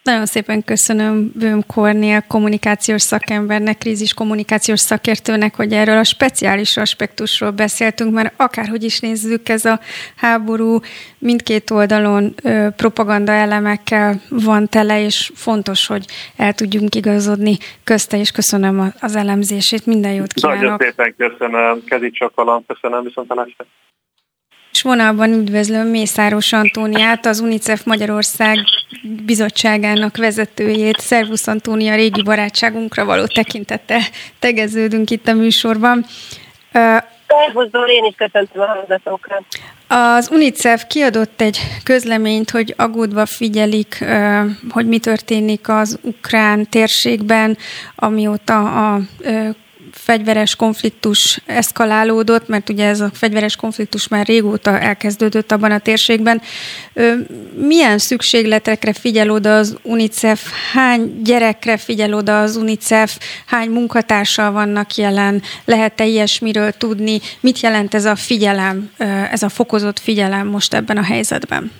Nagyon szépen köszönöm Bőm Kornél kommunikációs szakembernek, krízis kommunikációs szakértőnek, hogy erről a speciális aspektusról beszéltünk, mert akárhogy is nézzük, ez a háború mindkét oldalon ö, propaganda elemekkel van tele, és fontos, hogy el tudjunk igazodni közte, és köszönöm az elemzését. Minden jót kívánok! Nagyon szépen köszönöm, Kezi Csakalam, köszönöm, viszont a vonalban üdvözlöm Mészáros Antóniát, az UNICEF Magyarország bizottságának vezetőjét. Szervusz Antónia, régi barátságunkra való tekintette tegeződünk itt a műsorban. Szervuszból én is köszöntöm a hallgatókat. Az UNICEF kiadott egy közleményt, hogy aggódva figyelik, hogy mi történik az ukrán térségben, amióta a fegyveres konfliktus eszkalálódott, mert ugye ez a fegyveres konfliktus már régóta elkezdődött abban a térségben. Milyen szükségletekre figyel oda az UNICEF? Hány gyerekre figyel oda az UNICEF? Hány munkatársal vannak jelen? Lehet-e ilyesmiről tudni? Mit jelent ez a figyelem, ez a fokozott figyelem most ebben a helyzetben?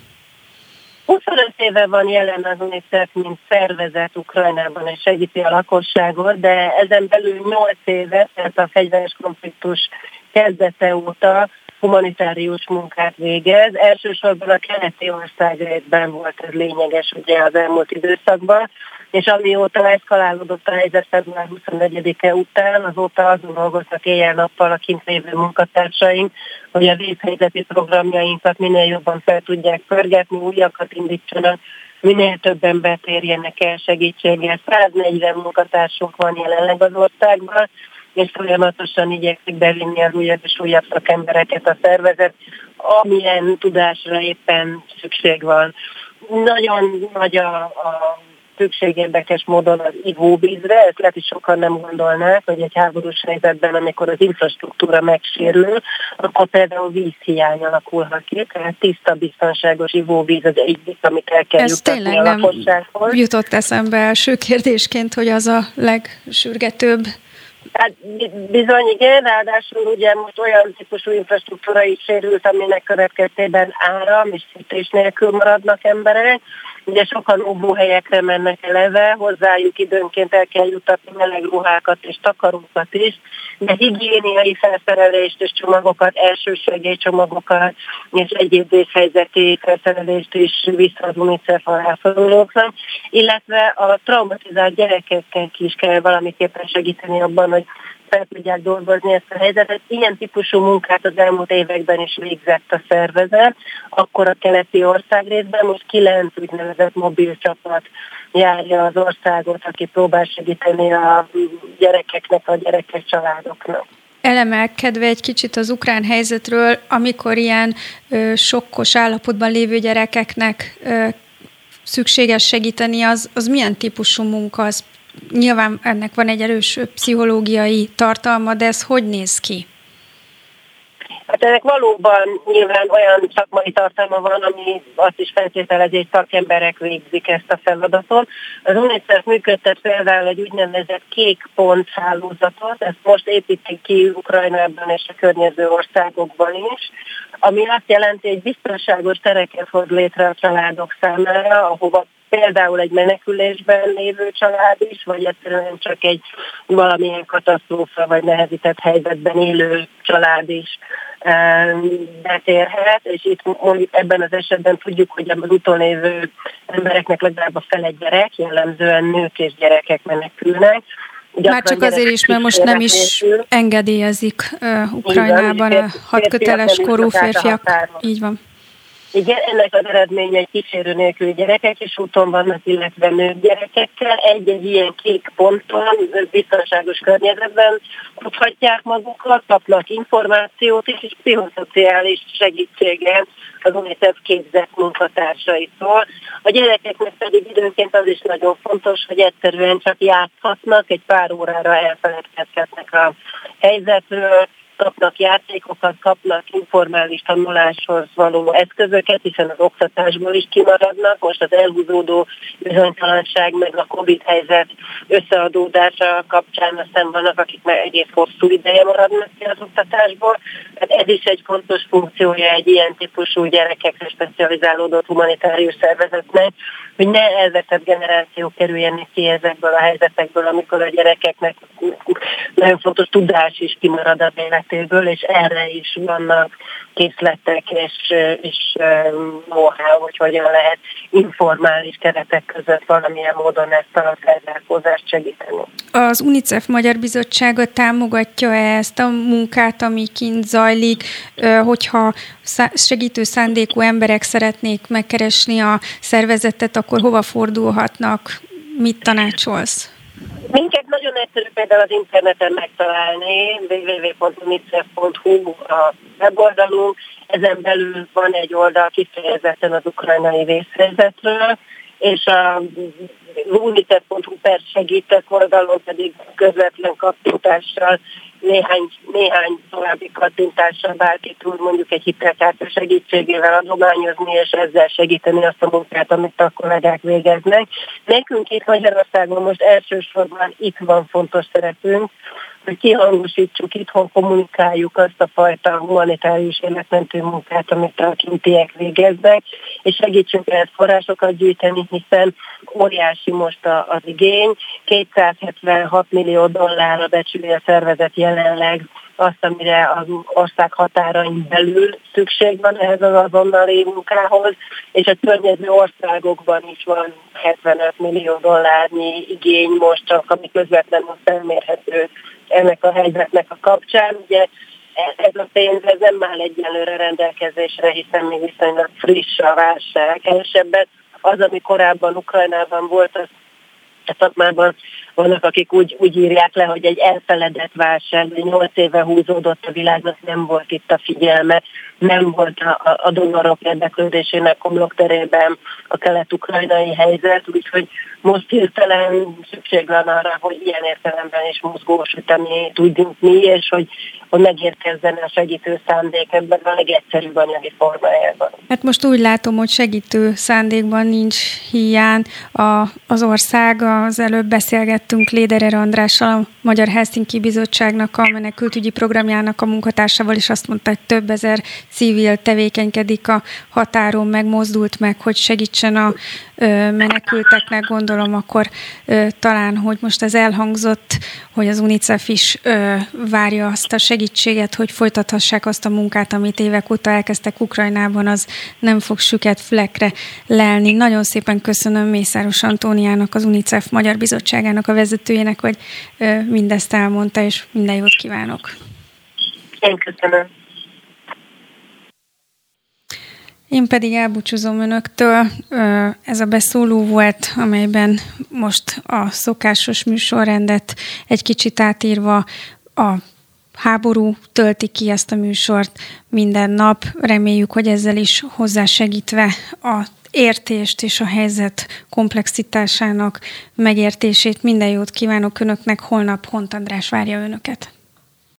25 éve van jelen az UNICEF, mint szervezet Ukrajnában és segíti a lakosságot, de ezen belül 8 éve, tehát a fegyveres konfliktus kezdete óta humanitárius munkát végez. Elsősorban a keleti országrészben volt ez lényeges ugye az elmúlt időszakban, és amióta eszkalálódott a helyzet február 24-e után, azóta azon dolgoztak éjjel-nappal a kint lévő munkatársaink, hogy a vészhelyzeti programjainkat minél jobban fel tudják pörgetni, újakat indítsanak, minél több embert érjenek el segítséggel. 140 munkatársunk van jelenleg az országban, és folyamatosan igyekszik bevinni az újabb és újabb szakembereket a szervezet, amilyen tudásra éppen szükség van. Nagyon nagy a, a szükség érdekes módon az ivóvízre, ezt lehet, hogy sokan nem gondolnák, hogy egy háborús helyzetben, amikor az infrastruktúra megsérül, akkor például vízhiány alakulhat ki, tehát tiszta, biztonságos ivóvíz az egyik, amit el kell Ez tényleg a nem jutott eszembe első kérdésként, hogy az a legsürgetőbb Hát bizony igen, ráadásul ugye most olyan típusú infrastruktúra is sérült, aminek következtében áram és szítés nélkül maradnak emberek. Ugye sokan óvóhelyekre mennek eleve, hozzájuk időnként el kell jutatni meleg ruhákat és takarókat is, de higiéniai felszerelést és csomagokat, elsősegélycsomagokat és egyéb vészhelyzeti felszerelést is vissza az UNICEF rászorulóknak, illetve a traumatizált gyerekekkel is kell valamiképpen segíteni abban, hogy fel tudják dolgozni ezt a helyzetet. Ilyen típusú munkát az elmúlt években is végzett a szervezet, akkor a keleti országrészben most kilenc úgynevezett mobil csapat járja az országot, aki próbál segíteni a gyerekeknek, a gyerekek családoknak elemelkedve egy kicsit az ukrán helyzetről, amikor ilyen ö, sokkos állapotban lévő gyerekeknek ö, szükséges segíteni, az, az milyen típusú munka? Az nyilván ennek van egy erős pszichológiai tartalma, de ez hogy néz ki? Hát ennek valóban nyilván olyan szakmai tartalma van, ami azt is feltételezi, hogy szakemberek végzik ezt a feladatot. Az UNICEF működtet például egy úgynevezett kék pont hálózatot, ezt most építik ki Ukrajnában és a környező országokban is, ami azt jelenti, hogy biztonságos tereket hoz létre a családok számára, ahova például egy menekülésben lévő család is, vagy egyszerűen csak egy valamilyen katasztrófa vagy nehezített helyzetben élő család is betérhet, és itt mondjuk ebben az esetben tudjuk, hogy az utolévő embereknek legalább a fele gyerek, jellemzően nők és gyerekek menekülnek, Gyakran Már csak azért is, mert most nem is engedélyezik uh, Ukrajnában a hatköteles korú férfiak. Így van. Igen, ennek az eredménye egy kísérő nélkül gyerekek is úton vannak, illetve nők gyerekekkel. Egy-egy ilyen kék ponton, biztonságos környezetben tudhatják magukat, kapnak információt is, és pszichoszociális segítséget az UNICEF képzett munkatársaitól. A gyerekeknek pedig időnként az is nagyon fontos, hogy egyszerűen csak játszhatnak, egy pár órára elfeledkezhetnek a helyzetről, kapnak játékokat, kapnak informális tanuláshoz való eszközöket, hiszen az oktatásból is kimaradnak. Most az elhúzódó bizonytalanság, meg a Covid helyzet összeadódása kapcsán aztán vannak, akik már egész hosszú ideje maradnak ki az oktatásból. Tehát ez is egy fontos funkciója egy ilyen típusú gyerekekre specializálódott humanitárius szervezetnek, hogy ne elvetett generációk kerüljenek ki ezekből a helyzetekből, amikor a gyerekeknek nagyon fontos tudás is kimarad az életéből, és erre is vannak készletek és, és know-how, hogy hogyan lehet informális keretek között valamilyen módon ezt a felzárkózást segíteni. Az UNICEF Magyar Bizottsága támogatja -e ezt a munkát, ami kint zajlik, hogyha segítő szándékú emberek szeretnék megkeresni a szervezetet, akkor hova fordulhatnak? Mit tanácsolsz? Minket nagyon egyszerű például az interneten megtalálni, www.unicef.hu a weboldalunk, ezen belül van egy oldal kifejezetten az ukrajnai vészhelyzetről, és a unicef.hu per segítek oldalon pedig közvetlen kapcsolással néhány, néhány további kattintással bárki tud mondjuk egy hitelkártya segítségével adományozni, és ezzel segíteni azt a munkát, amit a kollégák végeznek. Nekünk itt Magyarországon most elsősorban itt van fontos szerepünk, hogy kihangosítsuk, itthon kommunikáljuk azt a fajta humanitárius életmentő munkát, amit a kintiek végeznek, és segítsünk lehet forrásokat gyűjteni, hiszen óriási most az igény. 276 millió dollárra becsüli a szervezet jelenleg azt, amire az ország határain belül szükség van ehhez az azonnali munkához, és a környező országokban is van 75 millió dollárnyi igény most csak, ami közvetlenül felmérhető ennek a helyzetnek a kapcsán. Ugye ez a pénz ez nem áll egyelőre rendelkezésre, hiszen még viszonylag friss a válság. Kevesebbet az, ami korábban Ukrajnában volt, az a szakmában vannak, akik úgy, úgy írják le, hogy egy elfeledett válság, hogy nyolc éve húzódott a világnak, nem volt itt a figyelme, nem volt a, a donorok érdeklődésének homlokterében a kelet-ukrajnai helyzet, úgyhogy most hirtelen szükség van arra, hogy ilyen értelemben is mozgósítani tudjunk mi, és hogy, hogy megérkezzen a segítő szándék ebben a legegyszerűbb anyagi formájában. Hát most úgy látom, hogy segítő szándékban nincs hiány. A, az ország, az előbb beszélgettünk Léderer Andrással, a Magyar Helsinki Bizottságnak a menekültügyi programjának a munkatársával, és azt mondta, hogy több ezer civil tevékenykedik a határon, megmozdult meg, hogy segítsen a menekülteknek, gondolom akkor talán, hogy most ez elhangzott, hogy az UNICEF is várja azt a segítséget, hogy folytathassák azt a munkát, amit évek óta elkezdtek Ukrajnában, az nem fog süket flekre lelni. Nagyon szépen köszönöm Mészáros Antóniának, az UNICEF Magyar Bizottságának a vezetőjének, hogy mindezt elmondta, és minden jót kívánok. Én köszönöm. Én pedig elbúcsúzom önöktől. Ez a beszóló volt, amelyben most a szokásos műsorrendet egy kicsit átírva a háború tölti ki ezt a műsort minden nap. Reméljük, hogy ezzel is hozzásegítve a értést és a helyzet komplexitásának megértését. Minden jót kívánok Önöknek, holnap Hont András várja Önöket.